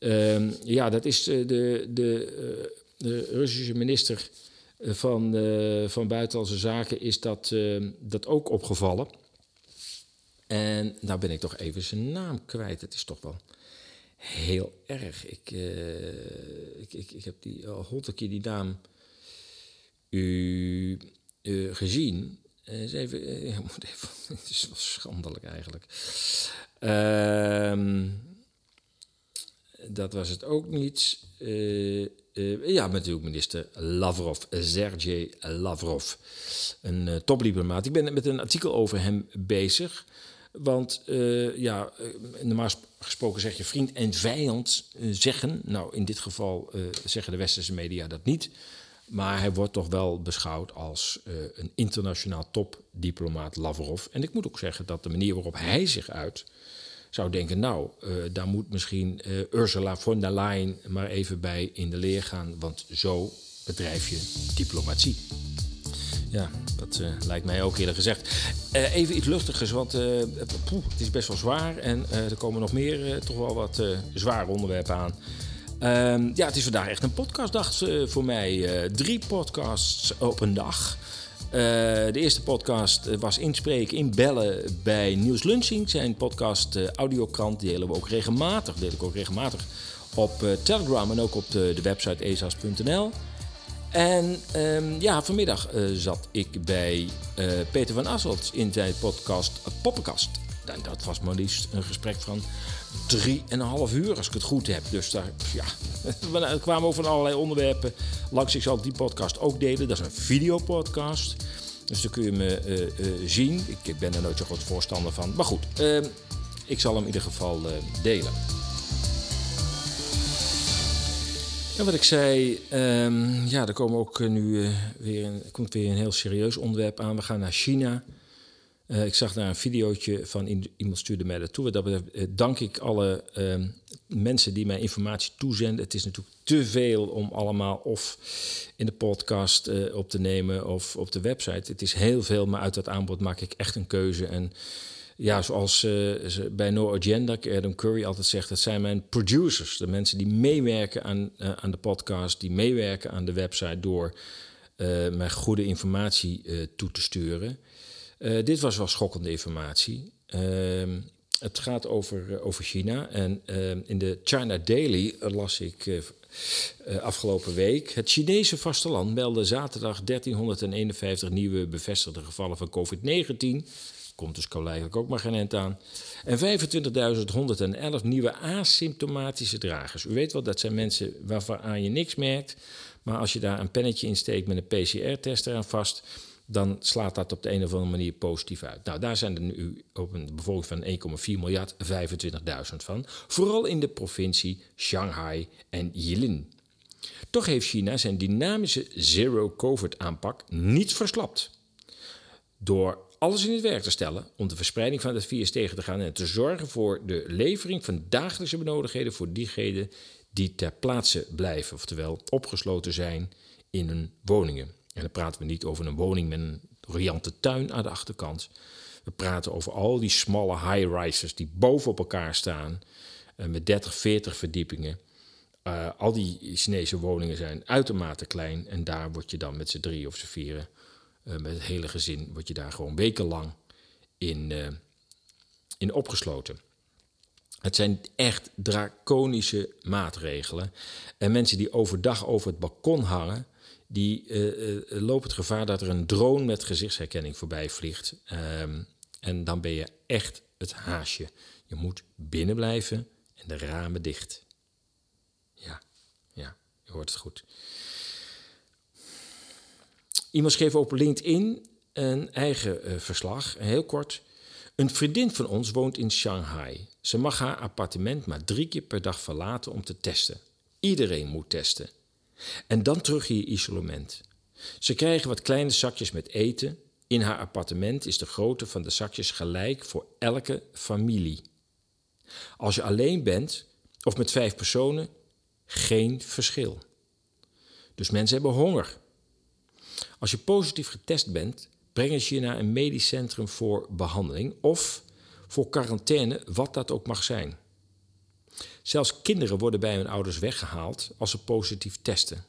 uh, ja, dat is de, de, de, de Russische minister van, van Buitenlandse Zaken is dat, dat ook opgevallen. En nou ben ik toch even zijn naam kwijt. Het is toch wel heel erg. Ik, ik, ik, ik, heb die al honderd keer die naam u, gezien. Uh, even, moet even, het is wel schandelijk eigenlijk. Ehm, dat was het ook niet. eh, ja, met natuurlijk minister Lavrov, Sergej Lavrov, een uh, topdiplomaat. Ik ben met een artikel over hem bezig. Want uh, ja, normaal gesproken zeg je vriend en vijand zeggen. Nou, in dit geval zeggen de westerse media dat niet. Maar hij wordt toch wel beschouwd als een internationaal topdiplomaat Lavrov. En ik moet ook zeggen dat de manier waarop hij zich uit zou denken, nou, uh, daar moet misschien uh, Ursula von der Leyen maar even bij in de leer gaan, want zo bedrijf je diplomatie. Ja, dat uh, lijkt mij ook eerder gezegd. even iets luchtigers, want poeh, het is best wel zwaar en er komen nog meer toch wel wat zware onderwerpen aan. Ehm, ja, het is vandaag echt een podcastdag voor mij. drie podcasts op een dag. Uh, de eerste podcast eh, was inspreken in bellen bij Niels Lunching. Zijn podcast uh, Audiokrant delen we ook regelmatig. Deel ik ook regelmatig op Telegram en ook op de, de website esas.nl. En um, ja, vanmiddag zat ik bij Peter van Asselt in zijn podcast Poppenkast. En dat was maar liefst een gesprek van drieënhalf uur, als ik het goed heb. Dus daar, ja, we kwamen over allerlei onderwerpen langs. Ik zal die podcast ook delen. Dat is een videopodcast. Dus dan kun je me uh, uh, zien. Ik, ben er nooit zo groot voorstander van. Maar goed, uh, ik zal hem in ieder geval delen. En wat ik zei, um, ja, er komen ook nu weer een, komt weer een heel serieus onderwerp aan. We gaan naar China. Uh, ik zag daar een videootje van iemand stuurde mij dat toe. Dat uh, dank ik alle uh, mensen die mij informatie toezenden. Het is natuurlijk te veel om allemaal of in de podcast uh, op te nemen of op de website. Het is heel veel, maar uit dat aanbod maak ik echt een keuze. En ja, zoals bij No Agenda, Adam Curry altijd zegt, dat zijn mijn producers. De mensen die meewerken aan, aan de podcast, die meewerken aan de website door mij goede informatie toe te sturen. Uh, dit was wel schokkende informatie. Uh, het gaat over, uh, over China. En ehm, in de China Daily las ik eh, afgelopen week... het Chinese vasteland meldde zaterdag 1351 nieuwe bevestigde gevallen van COVID-19... Komt dus eigenlijk ook maar geen eind aan. En 25.111 nieuwe asymptomatische dragers. U weet wel, dat zijn mensen waarvan je niks merkt. Maar als je daar een pennetje in steekt met een PCR-test eraan vast dan slaat dat op de een of andere manier positief uit. Nou, daar zijn er nu op een bevolking van 1,4 miljard 25.000 van. Vooral in de provincie Shanghai en Jilin. Toch heeft China zijn dynamische zero-covid-aanpak niet verslapt. Door alles in het werk te stellen om de verspreiding van het virus tegen te gaan en te zorgen voor de levering van dagelijkse benodigdheden voor diegenen die ter plaatse blijven, oftewel opgesloten zijn in hun woningen. En dan praten we niet over een woning met een riante tuin aan de achterkant. We praten over al die smalle high-rises die boven op elkaar staan, uh, met 30, 40 verdiepingen. Uh, al die Chinese woningen zijn uitermate klein en daar word je dan met z'n drie of z'n vieren, uh, met het hele gezin, word je daar gewoon wekenlang in, in opgesloten. Het zijn echt draconische maatregelen. En mensen die overdag over het balkon hangen, die uh, loopt het gevaar dat er een drone met gezichtsherkenning voorbij vliegt. Um, en dan ben je echt het haasje. Je moet binnen blijven en de ramen dicht. Ja, ja, je hoort het goed. Iemand schreef op LinkedIn een eigen uh, verslag, heel kort. Een vriendin van ons woont in Shanghai. Ze mag haar appartement maar drie keer per dag verlaten om te testen. Iedereen moet testen. En dan terug in je isolement. Ze krijgen wat kleine zakjes met eten. In haar appartement is de grootte van de zakjes gelijk voor elke familie. Als je alleen bent of met vijf personen, geen verschil. Dus mensen hebben honger. Als je positief getest bent, brengen ze je naar een medisch centrum voor behandeling of voor quarantaine, wat dat ook mag zijn. Zelfs kinderen worden bij hun ouders weggehaald als ze positief testen.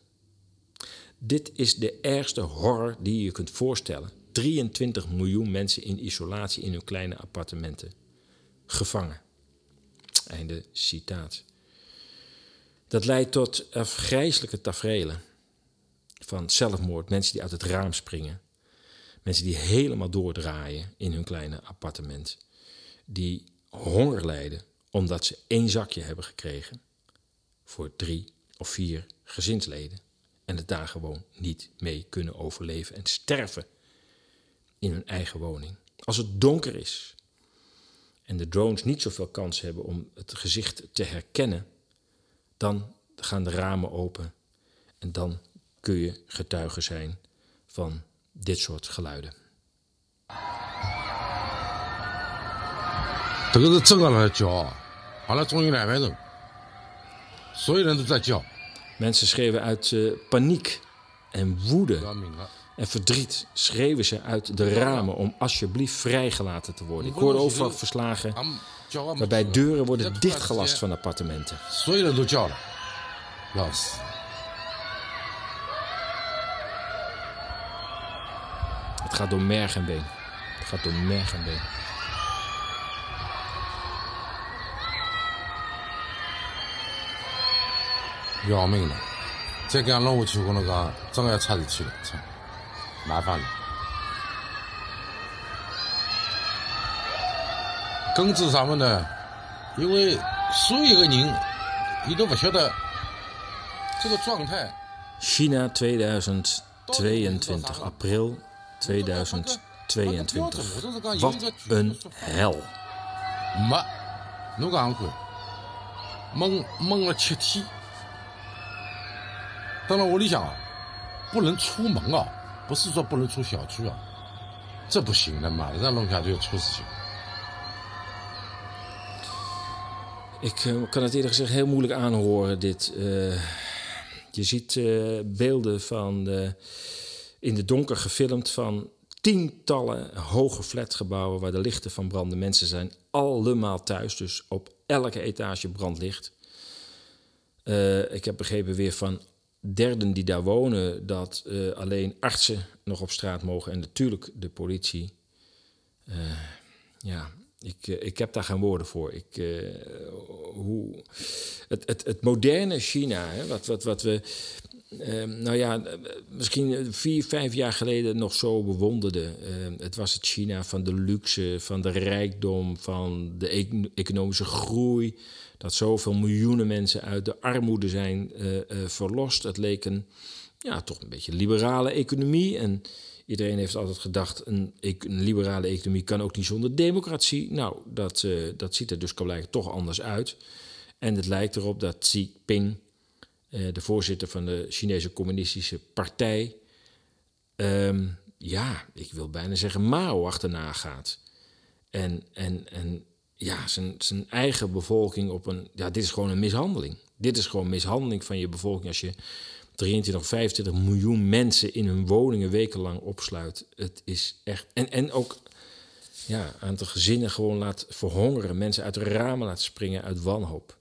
Dit is de ergste horror die je kunt voorstellen. 23 miljoen mensen in isolatie in hun kleine appartementen. Gevangen. Einde citaat. Dat leidt tot afgrijzelijke tafereelen. Van zelfmoord, mensen die uit het raam springen. Mensen die helemaal doordraaien in hun kleine appartement. Die honger lijden omdat ze één zakje hebben gekregen voor drie of vier gezinsleden en het daar gewoon niet mee kunnen overleven en sterven in hun eigen woning. Als het donker is en de drones niet zoveel kans hebben om het gezicht te herkennen, dan gaan de ramen open en dan kun je getuige zijn van dit soort geluiden. 好了，终于两万人，所有人都在叫， Mensen schreeuwen uit eh, paniek en woede 要命了。 en verdriet. Schreeuwen ze uit de ramen om alsjeblieft vrijgelaten te worden. Ik hoorde overal verslagen 俺们叫俺们 waarbij 出来 deuren 在 worden 突然之 dichtgelast 间 van appartementen. 所有人都叫了，要死！ Het gaat door merg en been. Het gaat door merg en been. 要命了！再这样弄下去，我跟侬讲，真要出事体了，操，麻烦了。根子啥么呢，因为所有个人，伊都不晓得这个状态。China 2022, april 2022. Wat een hel. 没，侬讲看，闷闷了七天，到了屋里向啊，不能出门啊，不是说不能出小区啊，这不行的，马上弄下就要出事情。 Ik eh, kan het eerlijk gezegd heel moeilijk aanhoren, dit. eh, je ziet eh, beelden van eh, in de donker gefilmd van tientallen hoge flatgebouwen waar de lichten van branden. Mensen zijn allemaal thuis, dus op elke etage brandlicht. Eh, ik heb begrepen weer van derden die daar wonen dat eh, alleen artsen nog op straat mogen en natuurlijk de politie. Eh, ja, ik, eh, ik heb daar geen woorden voor. Ik, hoe, het, het, het moderne China, hè, wat, wat, wat we, eh, nou ja, misschien vier, vijf jaar geleden nog zo bewonderden. Eh, het was het China van de luxe, van de rijkdom, van de econ- economische groei. Dat zoveel miljoenen mensen uit de armoede zijn eh, eh, verlost. Het leek een, ja, toch een beetje liberale economie. En iedereen heeft altijd gedacht, een, een liberale economie kan ook niet zonder democratie. Nou, dat, eh, dat ziet er dus blijkbaar toch anders uit. En het lijkt erop dat Xi Jinping, de voorzitter van de Chinese Communistische Partij, ehm, ja, ik wil bijna zeggen Mao achterna gaat. En, en, en ja, zijn, zijn eigen bevolking op een. Ja, dit is gewoon een mishandeling. Dit is gewoon mishandeling van je bevolking als je 23 of 25 miljoen mensen in hun woningen wekenlang opsluit. Het is echt. En, en ook ja, een aantal gezinnen gewoon laat verhongeren. Mensen uit de ramen laat springen uit wanhoop.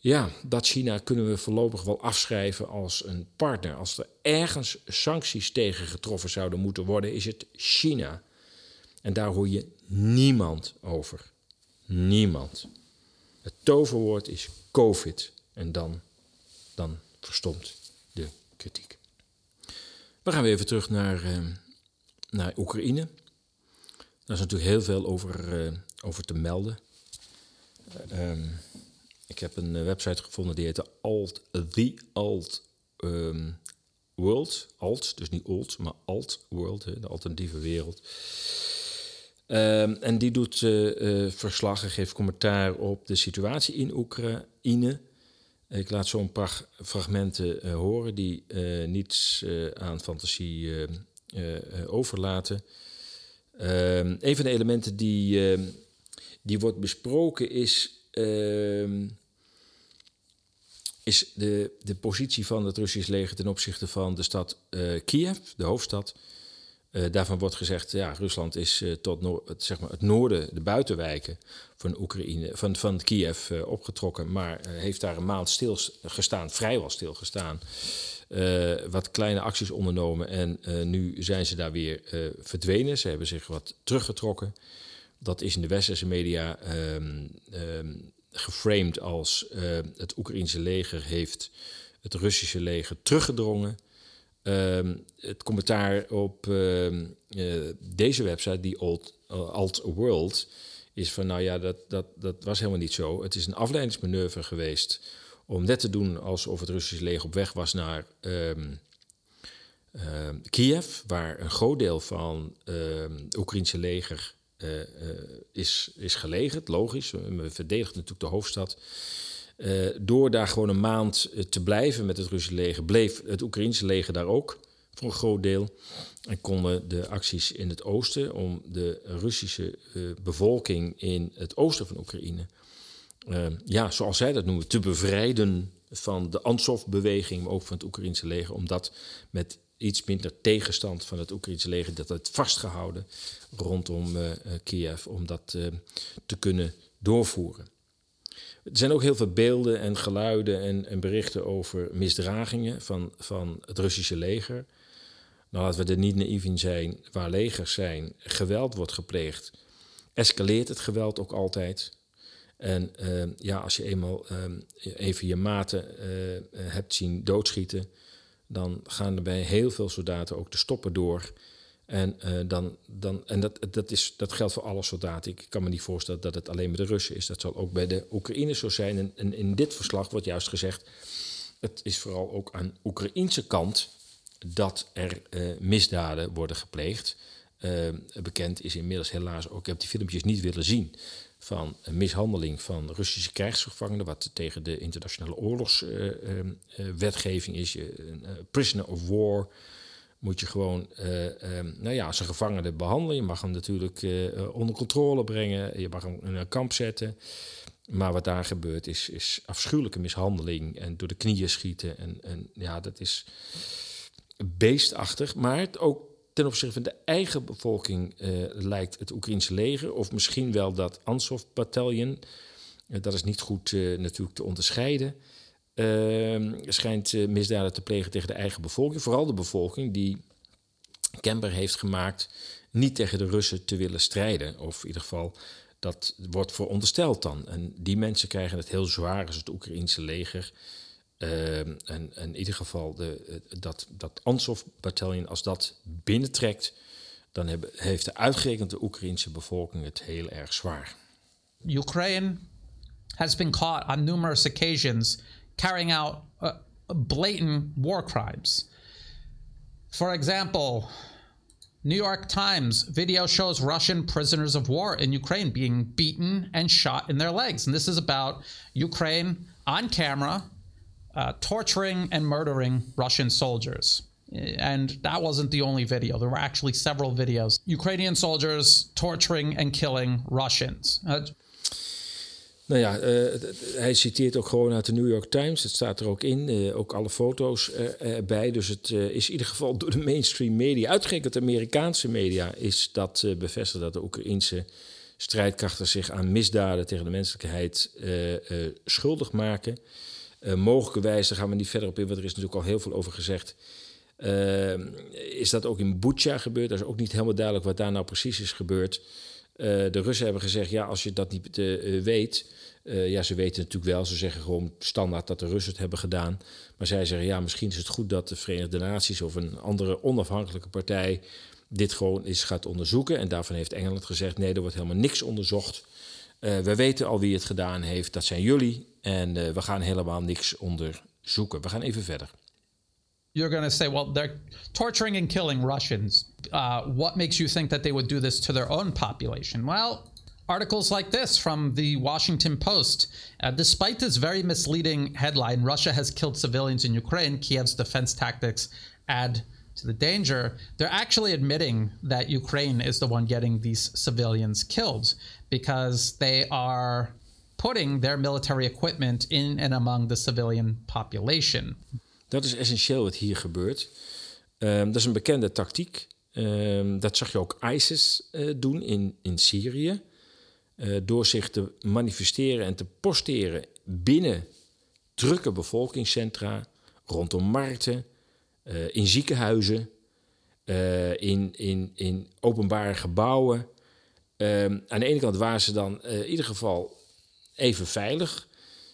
Ja, dat China kunnen we voorlopig wel afschrijven als een partner. Als er ergens sancties tegen getroffen zouden moeten worden, is het China. En daar hoor je niemand over. Niemand. Het toverwoord is COVID. En dan, dan verstomt de kritiek. We gaan weer even terug naar, eh, naar Oekraïne. Daar is natuurlijk heel veel over, eh, over te melden. Eh, ehm, ik heb een website gevonden die heette Alt, The Alt ehm, World. Alt, dus niet old, maar Alt World, de alternatieve wereld. Ehm, en die doet eh, eh, verslag en geeft commentaar op de situatie in Oekraïne. Ik laat zo'n paar fragmenten eh, horen die niets aan fantasie overlaten. Ehm, een van de elementen die, ehm, die wordt besproken is, is de, de positie van het Russisch leger ten opzichte van de stad Kiev, de hoofdstad. Eh, daarvan wordt gezegd, ja, Rusland is eh, tot het, zeg maar het noorden, de buitenwijken van Oekraïne, van, van Kiev eh, opgetrokken, maar heeft daar een maand stilgestaan, vrijwel stilgestaan. Wat kleine acties ondernomen en nu zijn ze daar weer verdwenen. Ze hebben zich wat teruggetrokken. Dat is in de westerse media ehm, ehm, geframed als het Oekraïense leger heeft het Russische leger teruggedrongen. Ehm, het commentaar op ehm, eh, deze website, die Alt, eh, Alt World, is van nou ja, dat, dat, dat was helemaal niet zo. Het is een afleidingsmanoeuvre geweest om net te doen alsof het Russische leger op weg was naar ehm, Kiev, waar een groot deel van het Oekraïnse leger eh, is, is gelegerd. Logisch, we verdedigen natuurlijk de hoofdstad. Eh, door daar gewoon een maand eh, te blijven met het Russische leger, bleef het Oekraïnse leger daar ook voor een groot deel. En konden de acties in het oosten om de Russische eh, bevolking in het oosten van Oekraïne, ja, zoals zij dat noemen, te bevrijden van de Ansov-beweging, maar ook van het Oekraïnse leger, om dat met iets minder tegenstand van het Oekraïnse leger, dat het vastgehouden rondom Kiev, om dat te kunnen doorvoeren. Er zijn ook heel veel beelden en geluiden en, en berichten over misdragingen van, van het Russische leger. Nou, laten we er niet naïef in zijn, waar legers zijn, geweld wordt gepleegd, escaleert het geweld ook altijd. En eh, ja, als je eenmaal eh, even je maten eh, hebt zien doodschieten, dan gaan er bij heel veel soldaten ook de stoppen door. En, eh, dan, dan, en dat, dat, is, dat geldt voor alle soldaten. Ik kan me niet voorstellen dat het alleen met de Russen is. Dat zal ook bij de Oekraïners zo zijn. En, in dit verslag wordt juist gezegd... het is vooral ook aan de Oekraïnse kant dat er eh, misdaden worden gepleegd. Eh, bekend is inmiddels helaas ook... ik heb die filmpjes niet willen zien... van een mishandeling van Russische krijgsgevangenen... wat tegen de internationale oorlogswetgeving is. Prisoner of war moet je gewoon eh, ehm, nou ja, als een behandelen. Je mag hem natuurlijk eh, onder controle brengen. Je mag hem in een kamp zetten. Maar wat daar gebeurt is, is afschuwelijke mishandeling en door de knieën schieten. En, en ja, dat is beestachtig. Maar het ook ten opzichte van de eigen bevolking eh, lijkt het Oekraïnse leger... of misschien wel dat Ansov-bataljon... dat is niet goed eh, natuurlijk te onderscheiden... Uh, schijnt uh, misdaden te plegen tegen de eigen bevolking. Vooral de bevolking die kenbaar heeft gemaakt niet tegen de Russen te willen strijden. Of in ieder geval, dat wordt verondersteld dan. En die mensen krijgen het heel zwaar als het Oekraïense leger. Uh, en, in ieder geval de, dat, dat Ansov-bataljon, als dat binnentrekt... dan heeft de uitgerekend de Oekraïense bevolking het heel erg zwaar. Ukraine has been caught on numerous occasions carrying out uh, blatant war crimes. For example, New York Times video shows Russian prisoners of war in Ukraine being beaten and shot in their legs. And this is about Ukraine on camera uh, torturing and murdering Russian soldiers. And that wasn't the only video. There were actually several videos. Ukrainian soldiers torturing and killing Russians. Uh, Nou ja, uh, hij citeert ook gewoon uit de New York Times. Het staat er ook in, uh, ook alle foto's erbij. Dus het is in ieder geval door de mainstream media, uitgerekend Amerikaanse media, is dat bevestigd dat de Oekraïnse strijdkrachten zich aan misdaden tegen de menselijkheid schuldig maken. mogelijkerwijs, daar gaan we niet verder op in, want er is natuurlijk al heel veel over gezegd. is dat ook in Bucha gebeurd? Dat is ook niet helemaal duidelijk wat daar nou precies is gebeurd. De Russen hebben gezegd, ja, als je dat niet weet, uh, ja, ze weten natuurlijk wel, ze zeggen gewoon standaard dat de Russen het hebben gedaan. Maar zij zeggen, ja, misschien is het goed dat de Verenigde Naties of een andere onafhankelijke partij dit gewoon eens gaat onderzoeken. En daarvan heeft Engeland gezegd, nee, er wordt helemaal niks onderzocht. We weten al wie het gedaan heeft, dat zijn jullie. En we gaan helemaal niks onderzoeken. We gaan even verder. You're going to say, well, they're torturing and killing Russians. Uh, what makes you think that they would do this to their own population? Well, articles like this from the Washington Post. Uh, despite this very misleading headline, Russia has killed civilians in Ukraine, Kiev's defense tactics add to the danger. They're actually admitting that Ukraine is the one getting these civilians killed because they are putting their military equipment in and among the civilian population. Dat is essentieel wat hier gebeurt. Um, dat is een bekende tactiek. Um, dat zag je ook ISIS uh, doen in, in Syrië. Uh, door zich te manifesteren en te posteren binnen drukke bevolkingscentra, rondom markten, uh, in ziekenhuizen, in, in, in openbare gebouwen. aan de ene kant waren ze dan in ieder geval even veilig.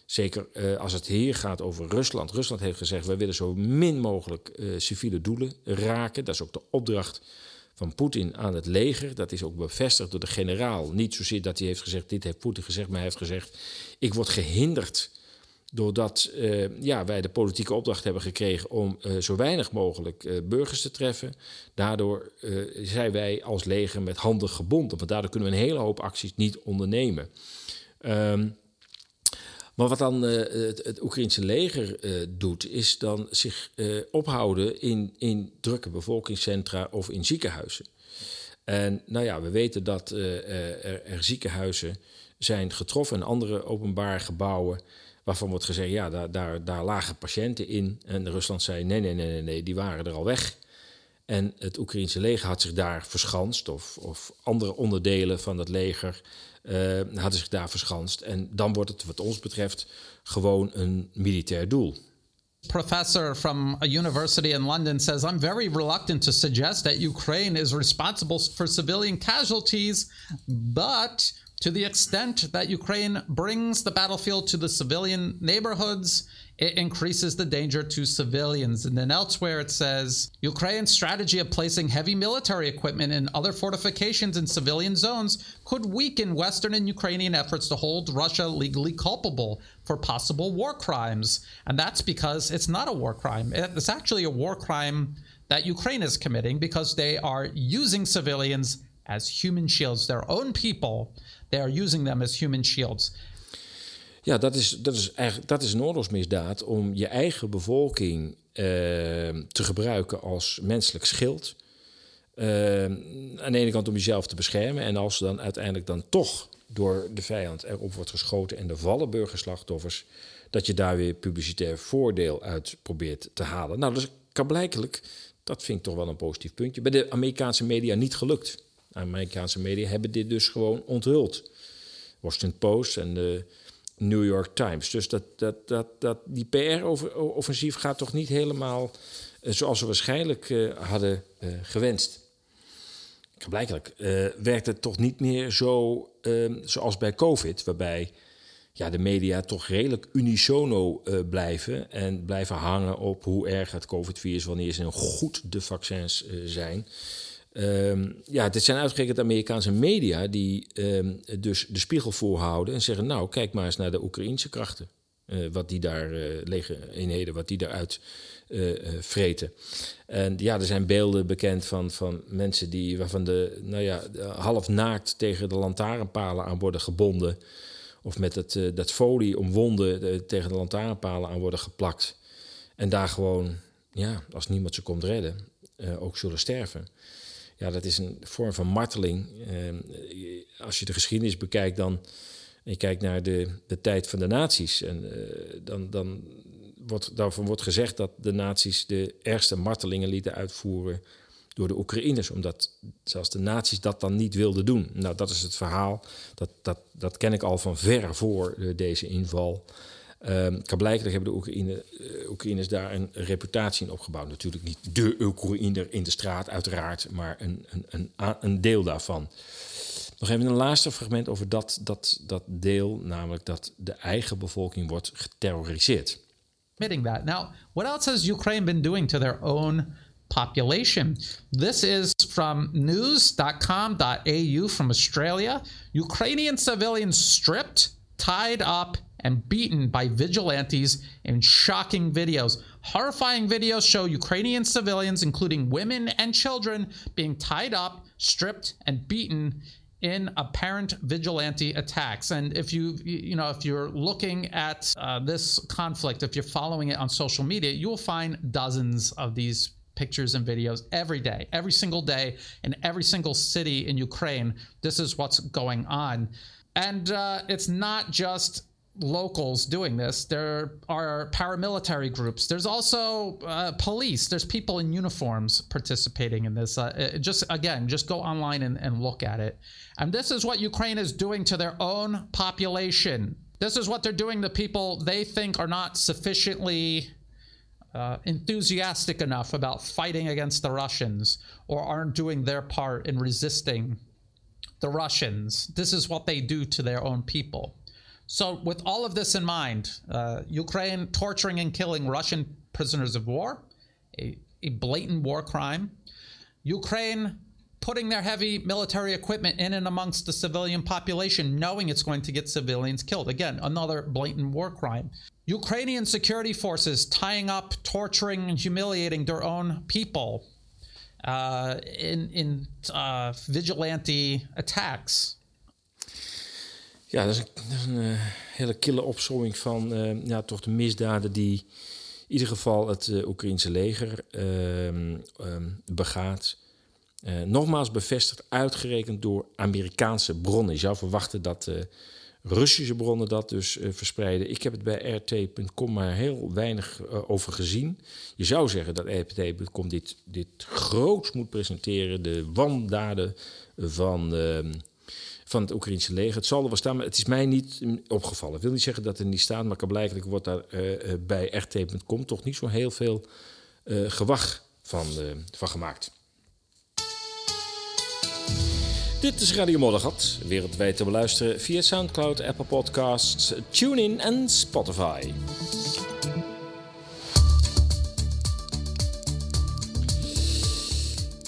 Zeker als het hier gaat over Rusland. Rusland heeft gezegd: wij willen zo min mogelijk civiele doelen raken. Dat is ook de opdracht van Poetin aan het leger. Dat is ook bevestigd door de generaal. Niet zozeer dat hij heeft gezegd, dit heeft Poetin gezegd, maar hij heeft gezegd, ik word gehinderd Doordat uh, ja, wij de politieke opdracht hebben gekregen om zo weinig mogelijk burgers te treffen. Daardoor zijn wij als leger met handen gebonden. Want daardoor kunnen we een hele hoop acties niet ondernemen. Um, maar wat dan het, het Oekraïnse leger doet, is dan zich ophouden in, in drukke bevolkingscentra of in ziekenhuizen. En nou ja, we weten dat er, er ziekenhuizen zijn getroffen en andere openbare gebouwen waarvan wordt gezegd, ja, daar, daar, daar lagen patiënten in. En Rusland zei, nee, nee, nee, nee, nee, die waren er al weg. En het Oekraïense leger had zich daar verschanst, of, of andere onderdelen van het leger uh, hadden zich daar verschanst. En dan wordt het, wat ons betreft, gewoon een militair doel. professor from a university in London says, I'm very reluctant to suggest that Ukraine is responsible for civilian casualties, but To the extent that Ukraine brings the battlefield to the civilian neighborhoods, it increases the danger to civilians. And then elsewhere it says Ukraine's strategy of placing heavy military equipment and other fortifications in civilian zones could weaken Western and Ukrainian efforts to hold Russia legally culpable for possible war crimes. And that's because it's not a war crime. It's actually a war crime that Ukraine is committing because they are using civilians as human shields, their own people. They are using them as human shields. Ja, dat is, dat is, eigenlijk, dat is een oorlogsmisdaad om je eigen bevolking uh, te gebruiken als menselijk schild. Uh, aan de ene kant om jezelf te beschermen. En als dan uiteindelijk dan toch door de vijand erop wordt geschoten en er vallen burgerslachtoffers, dat je daar weer publicitair voordeel uit probeert te halen. Nou, dat kan blijkelijk, dat vind ik toch wel een positief puntje, bij de Amerikaanse media niet gelukt. Amerikaanse media hebben dit dus gewoon onthuld. Washington Post en de New York Times. Dus dat, dat, dat, dat, die PR-offensief gaat toch niet helemaal uh, zoals we waarschijnlijk uh, hadden uh, gewenst. Blijkelijk werkt het toch niet meer zo ehm, zoals bij COVID, waarbij ja, de media toch redelijk unisono blijven en blijven hangen op hoe erg het COVID-virus, wanneer ze goed de vaccins zijn. Um, ja, dit zijn uitgerekend Amerikaanse media die um, dus de spiegel voorhouden en zeggen: Nou, kijk maar eens naar de Oekraïnse krachten. Uh, wat die daar, uh, eenheden, wat die daaruit uh, vreten. En ja, er zijn beelden bekend van, van mensen die, waarvan de, nou ja, half naakt tegen de lantaarnpalen aan worden gebonden. Of met het, dat folie omwonden tegen de lantaarnpalen aan worden geplakt. En daar gewoon, ja, als niemand ze komt redden, ook zullen sterven ja, dat is een vorm van marteling. Ehm, als je de geschiedenis bekijkt, dan en je kijkt naar de, de tijd van de nazi's, en, uh, dan, dan wordt daarvan wordt gezegd dat de nazi's de ergste martelingen lieten uitvoeren door de Oekraïners, omdat zelfs de nazi's dat dan niet wilden doen. Nou, dat is het verhaal. Dat, dat, dat ken ik al van ver voor deze inval. Um, blijkbaar hebben de Oekraïne, uh, Oekraïners daar een reputatie in opgebouwd. Natuurlijk niet de Oekraïner in de straat, uiteraard, maar een, een, een, een deel daarvan. Nog even een laatste fragment over dat, dat, dat deel, namelijk dat de eigen bevolking wordt geterroriseerd. Admitting that. Now, what else has Ukraine been doing to their own population? This is from news.com.au from Australia. Ukrainian civilians stripped, tied up, and beaten by vigilantes in shocking videos. Horrifying videos show Ukrainian civilians, including women and children, being tied up, stripped, and beaten in apparent vigilante attacks. And if you you know if you're looking at uh, this conflict, if you're following it on social media, you will find dozens of these pictures and videos every day, every single day, in every single city in Ukraine. This is what's going on, and uh, it's not just locals doing this. There are paramilitary groups. There's also uh, police. There's people in uniforms participating in this. Uh, just again, just go online and, and look at it. And this is what Ukraine is doing to their own population. This is what they're doing to people they think are not sufficiently uh, enthusiastic enough about fighting against the Russians or aren't doing their part in resisting the Russians. This is what they do to their own people. So, with all of this in mind, uh, Ukraine torturing and killing Russian prisoners of war, a, a blatant war crime. Ukraine putting their heavy military equipment in and amongst the civilian population, knowing it's going to get civilians killed. Again, another blatant war crime. Ukrainian security forces tying up, torturing, and humiliating their own people uh, in, in uh, vigilante attacks. Ja, dat is een, uh, hele kille opzomming van uh, ja, toch de misdaden die in ieder geval het uh, Oekraïnse leger ehm, begaat. nogmaals bevestigd, uitgerekend door Amerikaanse bronnen. Je zou verwachten dat Russische bronnen dat dus verspreiden. Ik heb het bij rt.com maar heel weinig over gezien. Je zou zeggen dat rt.com dit, dit groots moet presenteren. De wandaden van ehm, van het Oekraïnse leger. Het zal er wel staan, maar het is mij niet opgevallen. Ik wil niet zeggen dat er niet staat, maar blijkbaar wordt daar uh, bij rt.com toch niet zo heel veel uh, gewag van, van gemaakt. Dit is Radio Moddergat, wereldwijd te beluisteren via Soundcloud, Apple Podcasts, TuneIn en Spotify.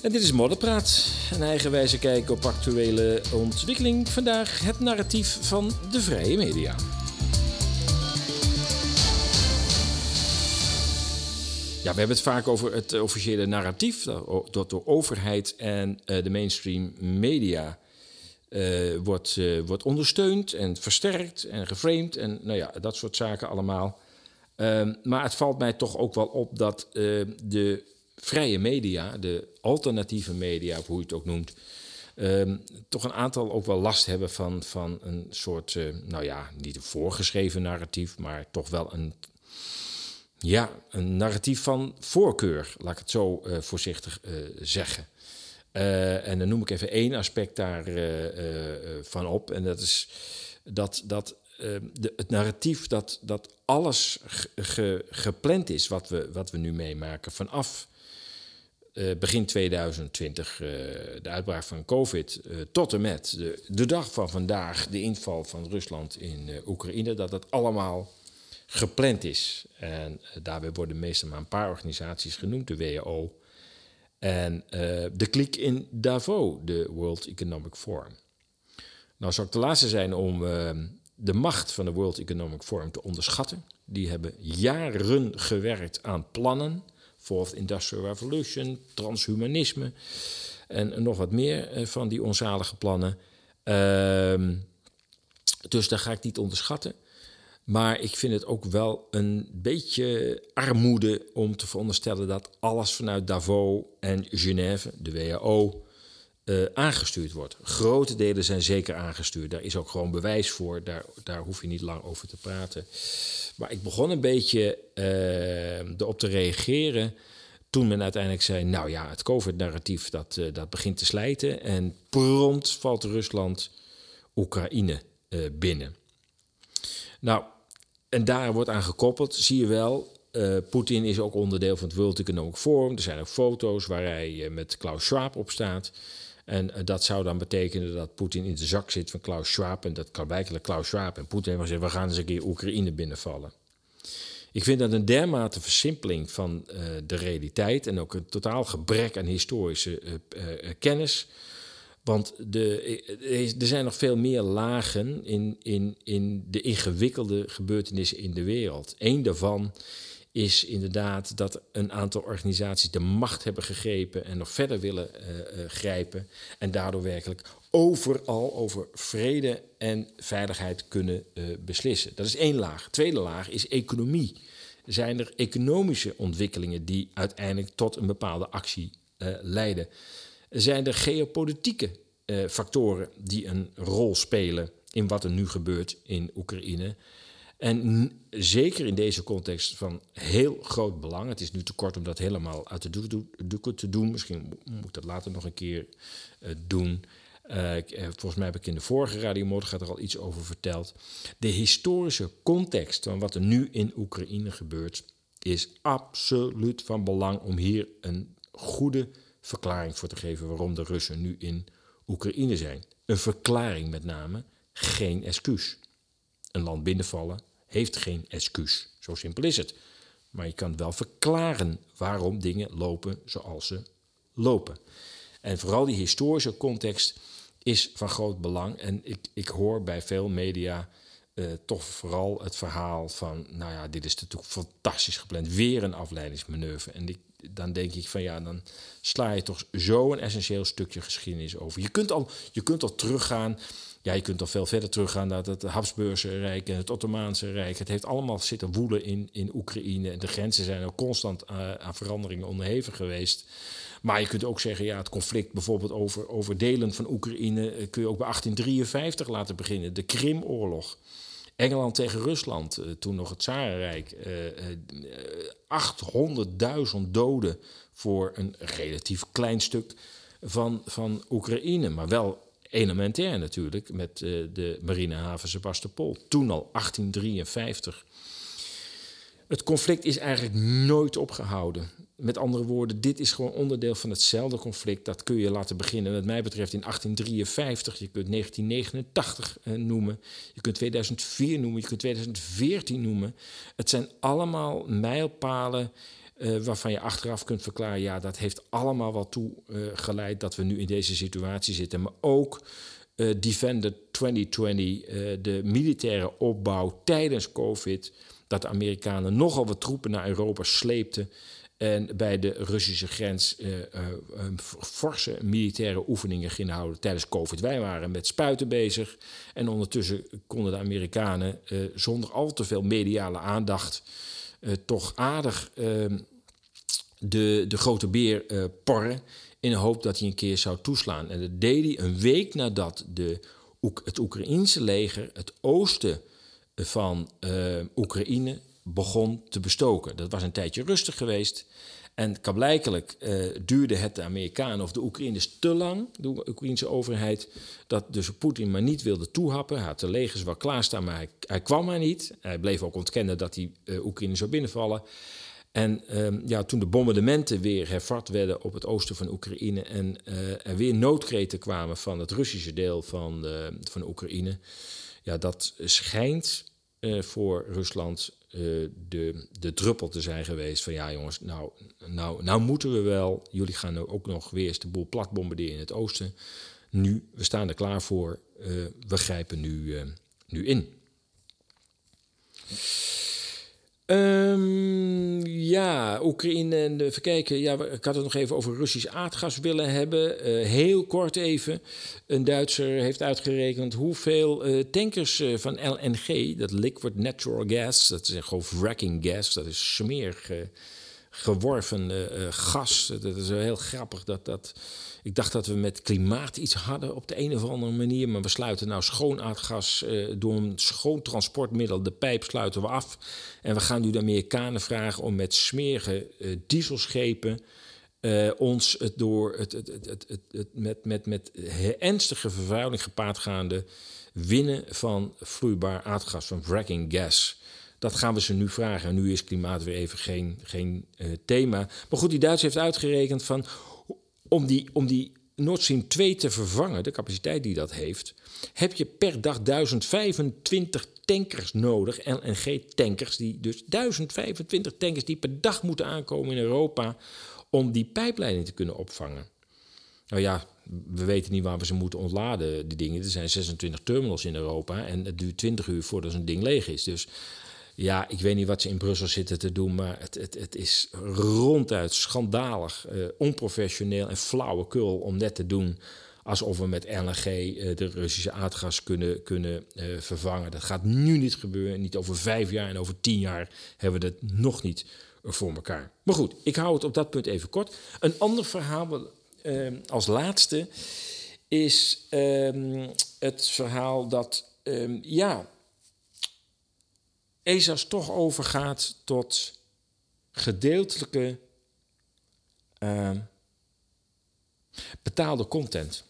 En dit is Modderpraat, een eigenwijze kijk op actuele ontwikkeling. Vandaag het narratief van de vrije media. Ja, we hebben het vaak over het officiële narratief dat door overheid en uh, de mainstream media uh, wordt, uh, wordt ondersteund en versterkt en geframed en nou ja, dat soort zaken allemaal. Ehm, maar het valt mij toch ook wel op dat de vrije media, de alternatieve media, of hoe je het ook noemt, um, toch een aantal ook wel last hebben van, van een soort, uh, nou ja, niet een voorgeschreven narratief, maar toch wel een, ja, een narratief van voorkeur, laat ik het zo uh, voorzichtig uh, zeggen. en dan noem ik even één aspect daarvan van op, en dat is dat, dat de, het narratief dat, dat alles ge, gepland is wat we, wat we nu meemaken vanaf begin 2020, uh, de uitbraak van COVID, uh, tot en met de, de, dag van vandaag, de inval van Rusland in Oekraïne, dat dat allemaal gepland is. En daarbij worden meestal maar een paar organisaties genoemd, de WHO en de kliek in Davos, de World Economic Forum. Nou zou ik de laatste zijn om de macht van de World Economic Forum te onderschatten. Die hebben jaren gewerkt aan plannen Fourth Industrial Revolution, transhumanisme en nog wat meer eh, van die onzalige plannen. Ehm, dus daar ga ik niet onderschatten. Maar ik vind het ook wel een beetje armoede om te veronderstellen dat alles vanuit Davos en Genève, de WHO, uh, aangestuurd wordt. Grote delen zijn zeker aangestuurd. Daar is ook gewoon bewijs voor. Daar, daar hoef je niet lang over te praten. Maar ik begon een beetje uh, erop te reageren. Toen men uiteindelijk zei: Nou ja, het COVID-narratief dat, uh, dat begint te slijten. En prompt valt Rusland Oekraïne binnen. Nou, en daar wordt aan gekoppeld, zie je wel. Poetin is ook onderdeel van het World Economic Forum. Er zijn ook foto's waar hij met Klaus Schwab op staat. En uh, dat zou dan betekenen dat Poetin in de zak zit van Klaus Schwab. En dat kan werkelijk Klaus Schwab en Poetin zeggen: we gaan eens een keer Oekraïne binnenvallen. Ik vind dat een dermate versimpeling van uh, de realiteit en ook een totaal gebrek aan historische uh, kennis. Want de, er zijn nog veel meer lagen in, in, in de ingewikkelde gebeurtenissen in de wereld. Eén daarvan is inderdaad dat een aantal organisaties de macht hebben gegrepen en nog verder willen uh, uh, grijpen. En daardoor werkelijk overal over vrede en veiligheid kunnen uh, beslissen. Dat is één laag. Tweede laag is economie. Zijn er economische ontwikkelingen die uiteindelijk tot een bepaalde actie leiden? Zijn er geopolitieke factoren die een rol spelen in wat er nu gebeurt in Oekraïne? En zeker in deze context van heel groot belang. Het is nu te kort om dat helemaal uit de doeken te doen. Misschien moet ik dat later nog een keer uh, doen. Uh, volgens mij heb ik in de vorige Radio gaat er al iets over verteld. De historische context van wat er nu in Oekraïne gebeurt, is absoluut van belang om hier een goede verklaring voor te geven waarom de Russen nu in Oekraïne zijn. Een verklaring met name, geen excuus een land binnenvallen heeft geen excuus. Zo simpel is het. Maar je kan wel verklaren waarom dingen lopen zoals ze lopen. En vooral die historische context is van groot belang. En ik, ik hoor bij veel media eh, toch vooral het verhaal van... nou ja, dit is natuurlijk fantastisch gepland. Weer een afleidingsmanoeuvre. En ik, dan denk ik van ja, dan sla je toch zo een essentieel stukje geschiedenis over. Je kunt al, je kunt al teruggaan ja, je kunt al veel verder teruggaan naar het Habsburgse Rijk en het Ottomaanse Rijk. Het heeft allemaal zitten woelen in, in Oekraïne. De grenzen zijn ook constant uh, aan veranderingen onderhevig geweest. Maar je kunt ook zeggen, ja, het conflict bijvoorbeeld over, over delen van Oekraïne uh, kun je ook bij 1853 laten beginnen. De Krimoorlog. Engeland tegen Rusland, uh, toen nog het Tsarenrijk. 800.000 doden voor een relatief klein stuk van, van Oekraïne. Maar wel elementair natuurlijk met uh, de marinehaven Sebastopol. Toen al 1853. Het conflict is eigenlijk nooit opgehouden. Met andere woorden, dit is gewoon onderdeel van hetzelfde conflict. Dat kun je laten beginnen, wat mij betreft, in 1853. Je kunt 1989 uh, noemen. Je kunt 2004 noemen. Je kunt 2014 noemen. Het zijn allemaal mijlpalen uh, waarvan je achteraf kunt verklaren, ja, dat heeft allemaal wel toe uh, geleid dat we nu in deze situatie zitten. Maar ook uh, Defender 2020, de militaire opbouw tijdens COVID, dat de Amerikanen nogal wat troepen naar Europa sleepten. En bij de Russische grens forse militaire oefeningen gingen houden tijdens COVID. Wij waren met spuiten bezig. En ondertussen konden de Amerikanen zonder al te veel mediale aandacht toch aardig uh, de, de grote beer uh, porren. In de hoop dat hij een keer zou toeslaan. En dat deed hij een week nadat de, het Oekraïense leger het oosten van Oekraïne begon te bestoken. Dat was een tijdje rustig geweest. En kablijkelijk uh, duurde het de Amerikanen of de Oekraïners te lang, de Oekraïnse overheid, dat dus Poetin maar niet wilde toehappen. Hij had de legers wel klaarstaan, maar hij, kwam maar niet. Hij bleef ook ontkennen dat hij uh, Oekraïne zou binnenvallen. En um, ja, toen de bombardementen weer hervat werden op het oosten van Oekraïne en uh, er weer noodkreten kwamen van het Russische deel van, van Oekraïne, ja, dat schijnt voor Rusland uh, de, de druppel te zijn geweest van ja jongens, nou, nou, nou moeten we wel. Jullie gaan ook nog weer eens de boel plat bombarderen in het oosten. Nu, we staan er klaar voor. Uh, we grijpen nu, uh, nu in. Um, ja, Oekraïne en even kijken. Ja, ik had het nog even over Russisch aardgas willen hebben. Uh, heel kort even. Een Duitser heeft uitgerekend hoeveel uh, tankers uh, van LNG, dat liquid natural gas, dat is gewoon fracking gas, dat is smerig geworven gas. Dat is heel grappig dat dat ik dacht dat we met klimaat iets hadden op de een of andere manier. Maar we sluiten nou schoon aardgas uh, door een schoon transportmiddel. De pijp sluiten we af. En we gaan nu de Amerikanen vragen om met smerige uh, dieselschepen. Ons het door het, het, het, het, het, met, met, met ernstige vervuiling gepaardgaande winnen van vloeibaar aardgas, van fracking gas. Dat gaan we ze nu vragen. En nu is klimaat weer even geen, geen uh, thema. Maar goed, die Duitse heeft uitgerekend van om die, om die Nord Stream 2 te vervangen, de capaciteit die dat heeft, heb je per dag 1025 tankers nodig, LNG-tankers, die dus 1025 tankers die per dag moeten aankomen in Europa om die pijpleiding te kunnen opvangen. Nou ja, we weten niet waar we ze moeten ontladen, die dingen. Er zijn 26 terminals in Europa en het duurt 20 uur voordat zo'n ding leeg is. Dus ja, ik weet niet wat ze in Brussel zitten te doen, maar het, het, het is ronduit schandalig, uh, onprofessioneel en flauwekul om net te doen alsof we met LNG eh, de Russische aardgas kunnen, kunnen uh, vervangen. Dat gaat nu niet gebeuren, niet over vijf jaar en over tien jaar hebben we dat nog niet voor elkaar. Maar goed, ik hou het op dat punt even kort. Een ander verhaal als laatste is ehm, het verhaal dat, ehm, ja, ESA's toch overgaat tot gedeeltelijke uh, betaalde content.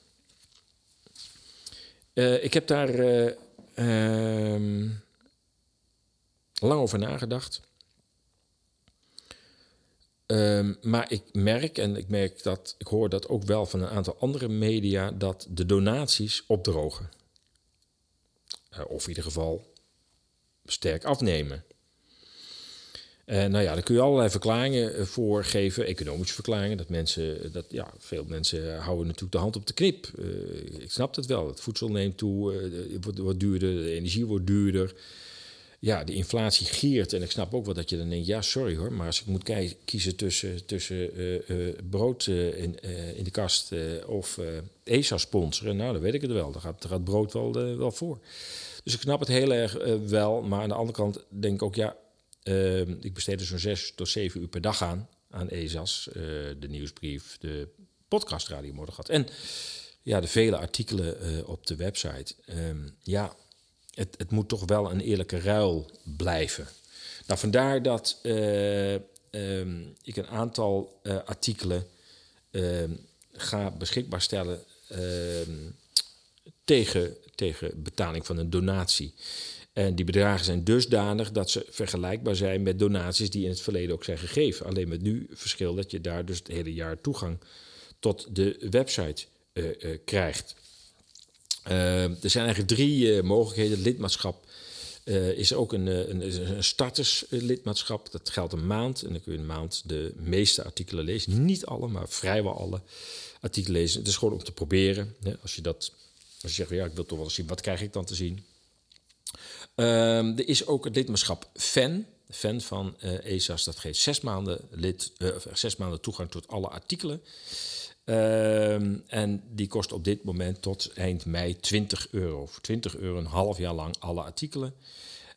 Uh, ik heb daar uh, uh, lang over nagedacht. Ehm, maar ik merk, en ik merk dat, ik hoor dat ook wel van een aantal andere media, dat de donaties opdrogen. of in ieder geval sterk afnemen. En nou ja, daar kun je allerlei verklaringen eh, voor geven, economische verklaringen. Dat mensen, eh, dat, ja, veel mensen houden natuurlijk de hand op de knip. Ik snap het wel. Het voedsel neemt toe, wordt, wordt duurder, de energie wordt duurder. Ja, de inflatie giert. En ik snap ook wel dat je dan denkt, ja, sorry hoor, maar als ik moet kiezen tussen, tussen brood in, in de kast of ESA sponsoren, nou, dan weet ik het wel. Dan gaat, dan gaat brood wel, wel voor. Dus ik snap het heel erg eh, wel. Maar aan de andere kant denk ik ook, ja, eh, ik besteed er zo'n zes tot zeven uur per dag aan, aan ESA's. eh, de nieuwsbrief, de podcast Radio Moddergat. En ja, de vele artikelen op de website. Ehm, ja, het, het moet toch wel een eerlijke ruil blijven. Nou, vandaar dat eh, ehm, ik een aantal artikelen ehm, ga beschikbaar stellen tegen, tegen betaling van een donatie. En die bedragen zijn dusdanig dat ze vergelijkbaar zijn met donaties die in het verleden ook zijn gegeven. Alleen met nu verschil dat je daar dus het hele jaar toegang tot de website eh, eh, krijgt. Eh, er zijn eigenlijk drie mogelijkheden. Lidmaatschap is ook een, een, een starterslidmaatschap. Dat geldt een maand. En dan kun je een maand de meeste artikelen lezen. Niet alle, maar vrijwel alle artikelen lezen. Het is gewoon om te proberen. Als je dat, je ja, ik wil toch wel eens zien, wat krijg ik dan te zien? Ehm, er is ook het lidmaatschap FAN. Fan van eh ESA's, dat geeft zes maanden, lid, of zes maanden toegang tot alle artikelen. Ehm, en die kost op dit moment tot eind mei 20 euro. Voor 20 euro een half jaar lang alle artikelen.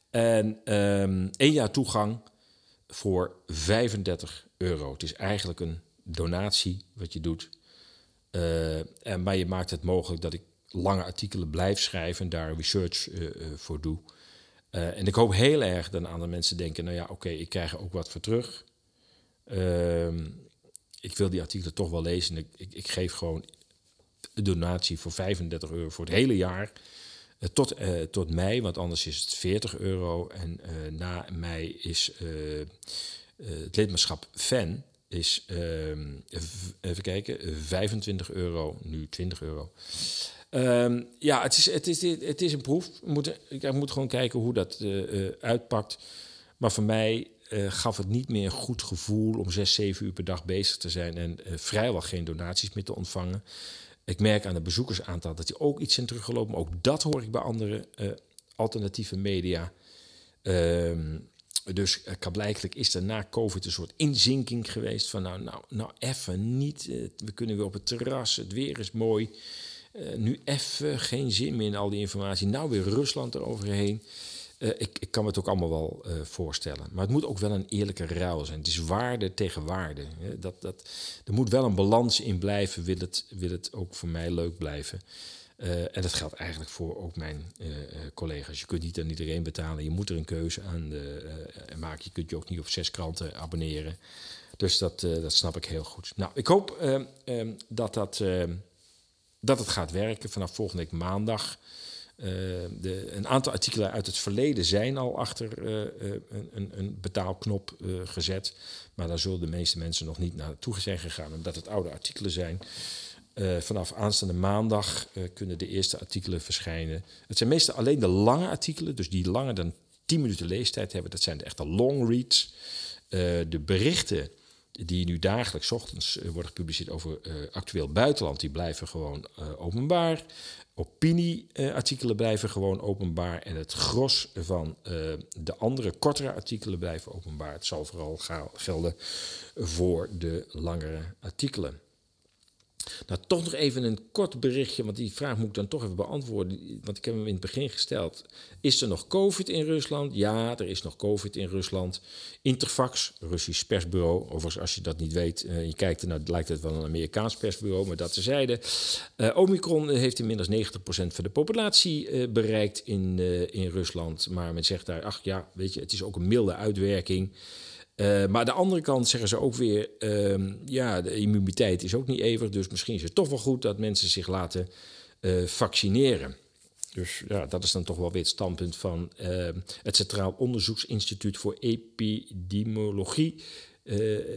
En ehm één jaar toegang voor 35 euro. Het is eigenlijk een donatie wat je doet. En, maar je maakt het mogelijk dat ik lange artikelen blijf schrijven en daar research eh, eh, voor doe. Eh, en ik hoop heel erg dat een aantal mensen denken: nou ja, oké, ik krijg er ook wat voor terug. Ehm, ik wil die artikelen toch wel lezen. En ik, ik, geef gewoon een donatie voor 35 euro voor het hele jaar. tot, tot mei, want anders is het 40 euro. En na mei is het lidmaatschap fan is, ehm, even kijken, 25 euro, nu 20 euro. Ehm, ja, het is, het, is, het is een proef. Ik moet gewoon kijken hoe dat eh, eh, uitpakt. Maar voor mij eh, gaf het niet meer een goed gevoel om zes, zeven uur per dag bezig te zijn en vrijwel geen donaties meer te ontvangen. Ik merk aan het bezoekersaantal dat die ook iets zijn teruggelopen. Ook dat hoor ik bij andere alternatieve media. Ehm, dus uh, blijkbaar is er na COVID een soort inzinking geweest. Van nou, nou, nou even niet. we kunnen weer op het terras. Het weer is mooi. Eh, nu even geen zin meer in al die informatie. Nou weer Rusland eroverheen. Eh, ik, ik kan me het ook allemaal wel eh, voorstellen. Maar het moet ook wel een eerlijke ruil zijn. Het is waarde tegen waarde. Dat, dat, er moet wel een balans in blijven. Wil het, wil het ook voor mij leuk blijven. En dat geldt eigenlijk voor ook mijn collega's. Je kunt niet aan iedereen betalen. Je moet er een keuze aan maken. Je kunt je ook niet op zes kranten abonneren. Dus dat, dat snap ik heel goed. Nou, ik hoop dat, dat, dat het gaat werken vanaf volgende week maandag. Uh, de, een aantal artikelen uit het verleden zijn al achter uh, uh, een, een, betaalknop gezet. Maar daar zullen de meeste mensen nog niet naartoe zijn gegaan, omdat het oude artikelen zijn. vanaf aanstaande maandag kunnen de eerste artikelen verschijnen. Het zijn meestal alleen de lange artikelen, dus die langer dan 10 minuten leestijd hebben. Dat zijn de echte long reads. de berichten die nu dagelijks ochtends worden gepubliceerd over actueel buitenland, die blijven gewoon openbaar opinieartikelen blijven gewoon openbaar. En het gros van de andere kortere artikelen blijven openbaar. Het zal vooral gelden voor de langere artikelen. Nou, toch nog even een kort berichtje, want die vraag moet ik dan toch even beantwoorden. Want ik heb hem in het begin gesteld. Is er nog COVID in Rusland? Ja, er is nog COVID in Rusland. Interfax, Russisch persbureau. Overigens, als je dat niet weet, uh, je kijkt ernaar, lijkt het wel een Amerikaans persbureau, maar dat terzijde. Uh, Omicron heeft inmiddels 90% van de populatie uh, bereikt in, in Rusland. Maar men zegt daar, ach ja, weet je, het is ook een milde uitwerking. Uh, maar aan de andere kant zeggen ze ook weer, uh, ja, de immuniteit is ook niet eeuwig, dus misschien is het toch wel goed dat mensen zich laten uh, vaccineren. Dus ja, dat is dan toch wel weer het standpunt van uh, het Centraal Onderzoeksinstituut voor Epidemiologie,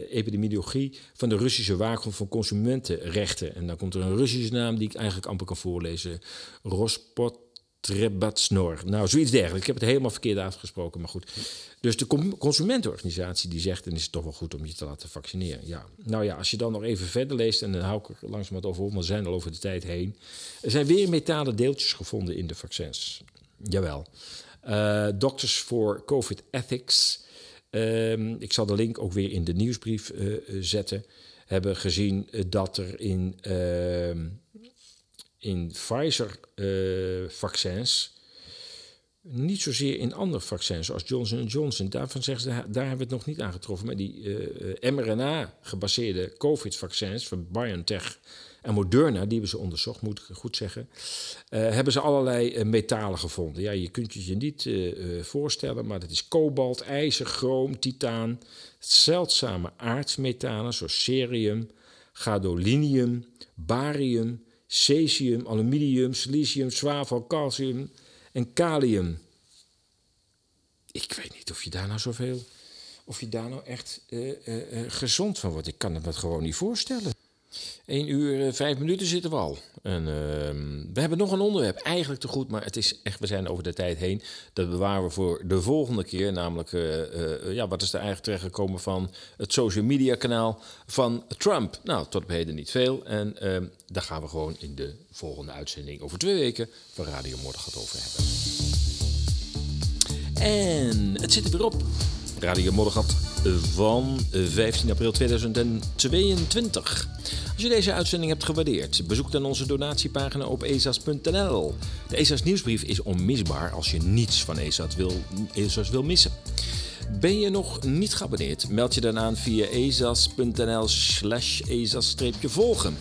epidemiologie van de Russische Waakhond van Consumentenrechten. En dan komt er een Russische naam die ik eigenlijk amper kan voorlezen, Rospot Trebatsnor. Nou, zoiets dergelijks. Ik heb het helemaal verkeerd uitgesproken, maar goed. Dus de consumentenorganisatie die zegt... dan is het toch wel goed om je te laten vaccineren. Ja. Nou ja, als je dan nog even verder leest... en dan hou ik er langzaam wat over op... want we zijn al over de tijd heen. Er zijn weer metalen deeltjes gevonden in de vaccins. Jawel. Eh Doctors for COVID Ethics... Ehm, ik zal de link ook weer in de nieuwsbrief eh, eh, zetten. Hebben gezien dat er in, ehm, in Pfizer-vaccins, niet zozeer in andere vaccins zoals Johnson Johnson, daarvan zeggen ze, daar hebben we het nog niet aangetroffen. Maar die eh, mRNA-gebaseerde COVID-vaccins van BioNTech en Moderna, die hebben ze onderzocht, moet ik goed zeggen, eh, hebben ze allerlei eh, metalen gevonden. Ja, je kunt het je niet eh, eh, voorstellen, maar dat is kobalt, ijzer, chroom, titaan, zeldzame aardsmetalen zoals cerium, gadolinium, barium, cesium, aluminium, silicium, zwavel, calcium en kalium. Ik weet niet of je daar nou zoveel, of je daar nou echt eh, eh, eh, gezond van wordt. Ik kan het me gewoon niet voorstellen. 1 uur, eh, vijf minuten zitten we al. En ehm, we hebben nog een onderwerp, eigenlijk te goed, maar het is echt, we zijn over de tijd heen. Dat bewaren we voor de volgende keer, namelijk, eh, eh, ja, wat is er eigenlijk terechtgekomen van het social media kanaal van Trump? Nou, tot op heden niet veel. En ehm, daar gaan we gewoon in de volgende uitzending over twee weken van Radio Morgen over hebben. En het zit er weer op. Radio Moddergat van 15 april 2022. Als je deze uitzending hebt gewaardeerd, bezoek dan onze donatiepagina op ezas.nl. De ESA's nieuwsbrief is onmisbaar als je niets van ESA's wil, ESA's wil missen. Ben je nog niet geabonneerd? Meld je dan aan via ezas.nl slash ezas-volgen.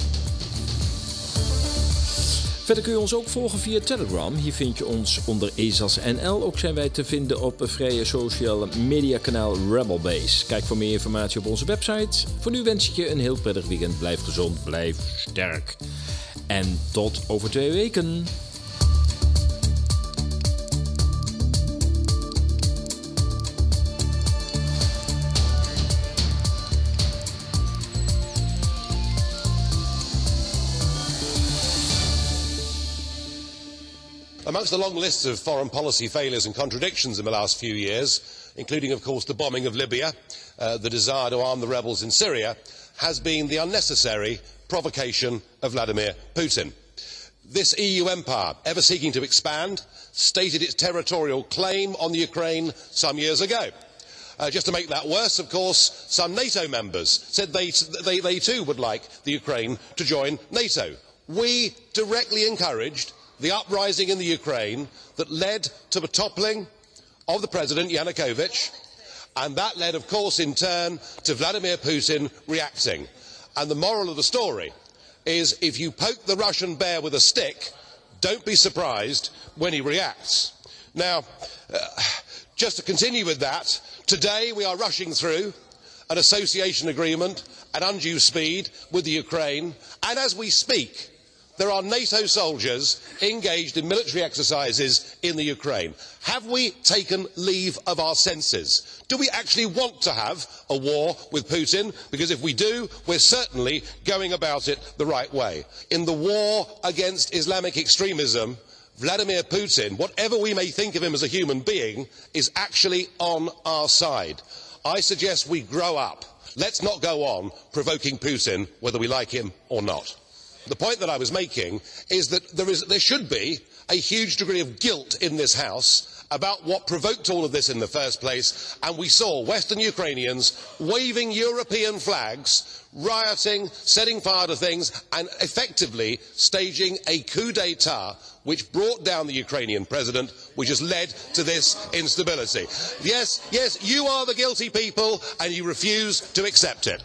Verder kun je ons ook volgen via Telegram. Hier vind je ons onder ESAS.nl. Ook zijn wij te vinden op het vrije social media kanaal Rebelbase. Kijk voor meer informatie op onze website. Voor nu wens ik je een heel prettig weekend. Blijf gezond, blijf sterk. En tot over twee weken. Amongst the long list of foreign policy failures and contradictions in the last few years, including, of course, the bombing of Libya, uh, the desire to arm the rebels in Syria, has been the unnecessary provocation of Vladimir Putin. This EU empire, ever seeking to expand, stated its territorial claim on the Ukraine some years ago. Uh, just to make that worse, of course, some NATO members said they, they, they too would like the Ukraine to join NATO. We directly encouraged the uprising in the Ukraine that led to the toppling of the president Yanukovych, and that led, of course, in turn to Vladimir Putin reacting. And the moral of the story is if you poke the Russian bear with a stick, don't be surprised when he reacts. Now, uh, just to continue with that, today we are rushing through an association agreement at undue speed with the Ukraine, and as we speak, there are NATO soldiers engaged in military exercises in the Ukraine. Have we taken leave of our senses? Do we actually want to have a war with Putin? Because if we do, we're certainly going about it the right way. In the war against Islamic extremism, Vladimir Putin, whatever we may think of him as a human being, is actually on our side. I suggest we grow up. Let's not go on provoking Putin, whether we like him or not. The point that I was making is that there, is, there should be a huge degree of guilt in this House about what provoked all of this in the first place, and we saw Western Ukrainians waving European flags, rioting, setting fire to things, and effectively staging a coup d'etat which brought down the Ukrainian president, which has led to this instability. Yes, yes, you are the guilty people, and you refuse to accept it.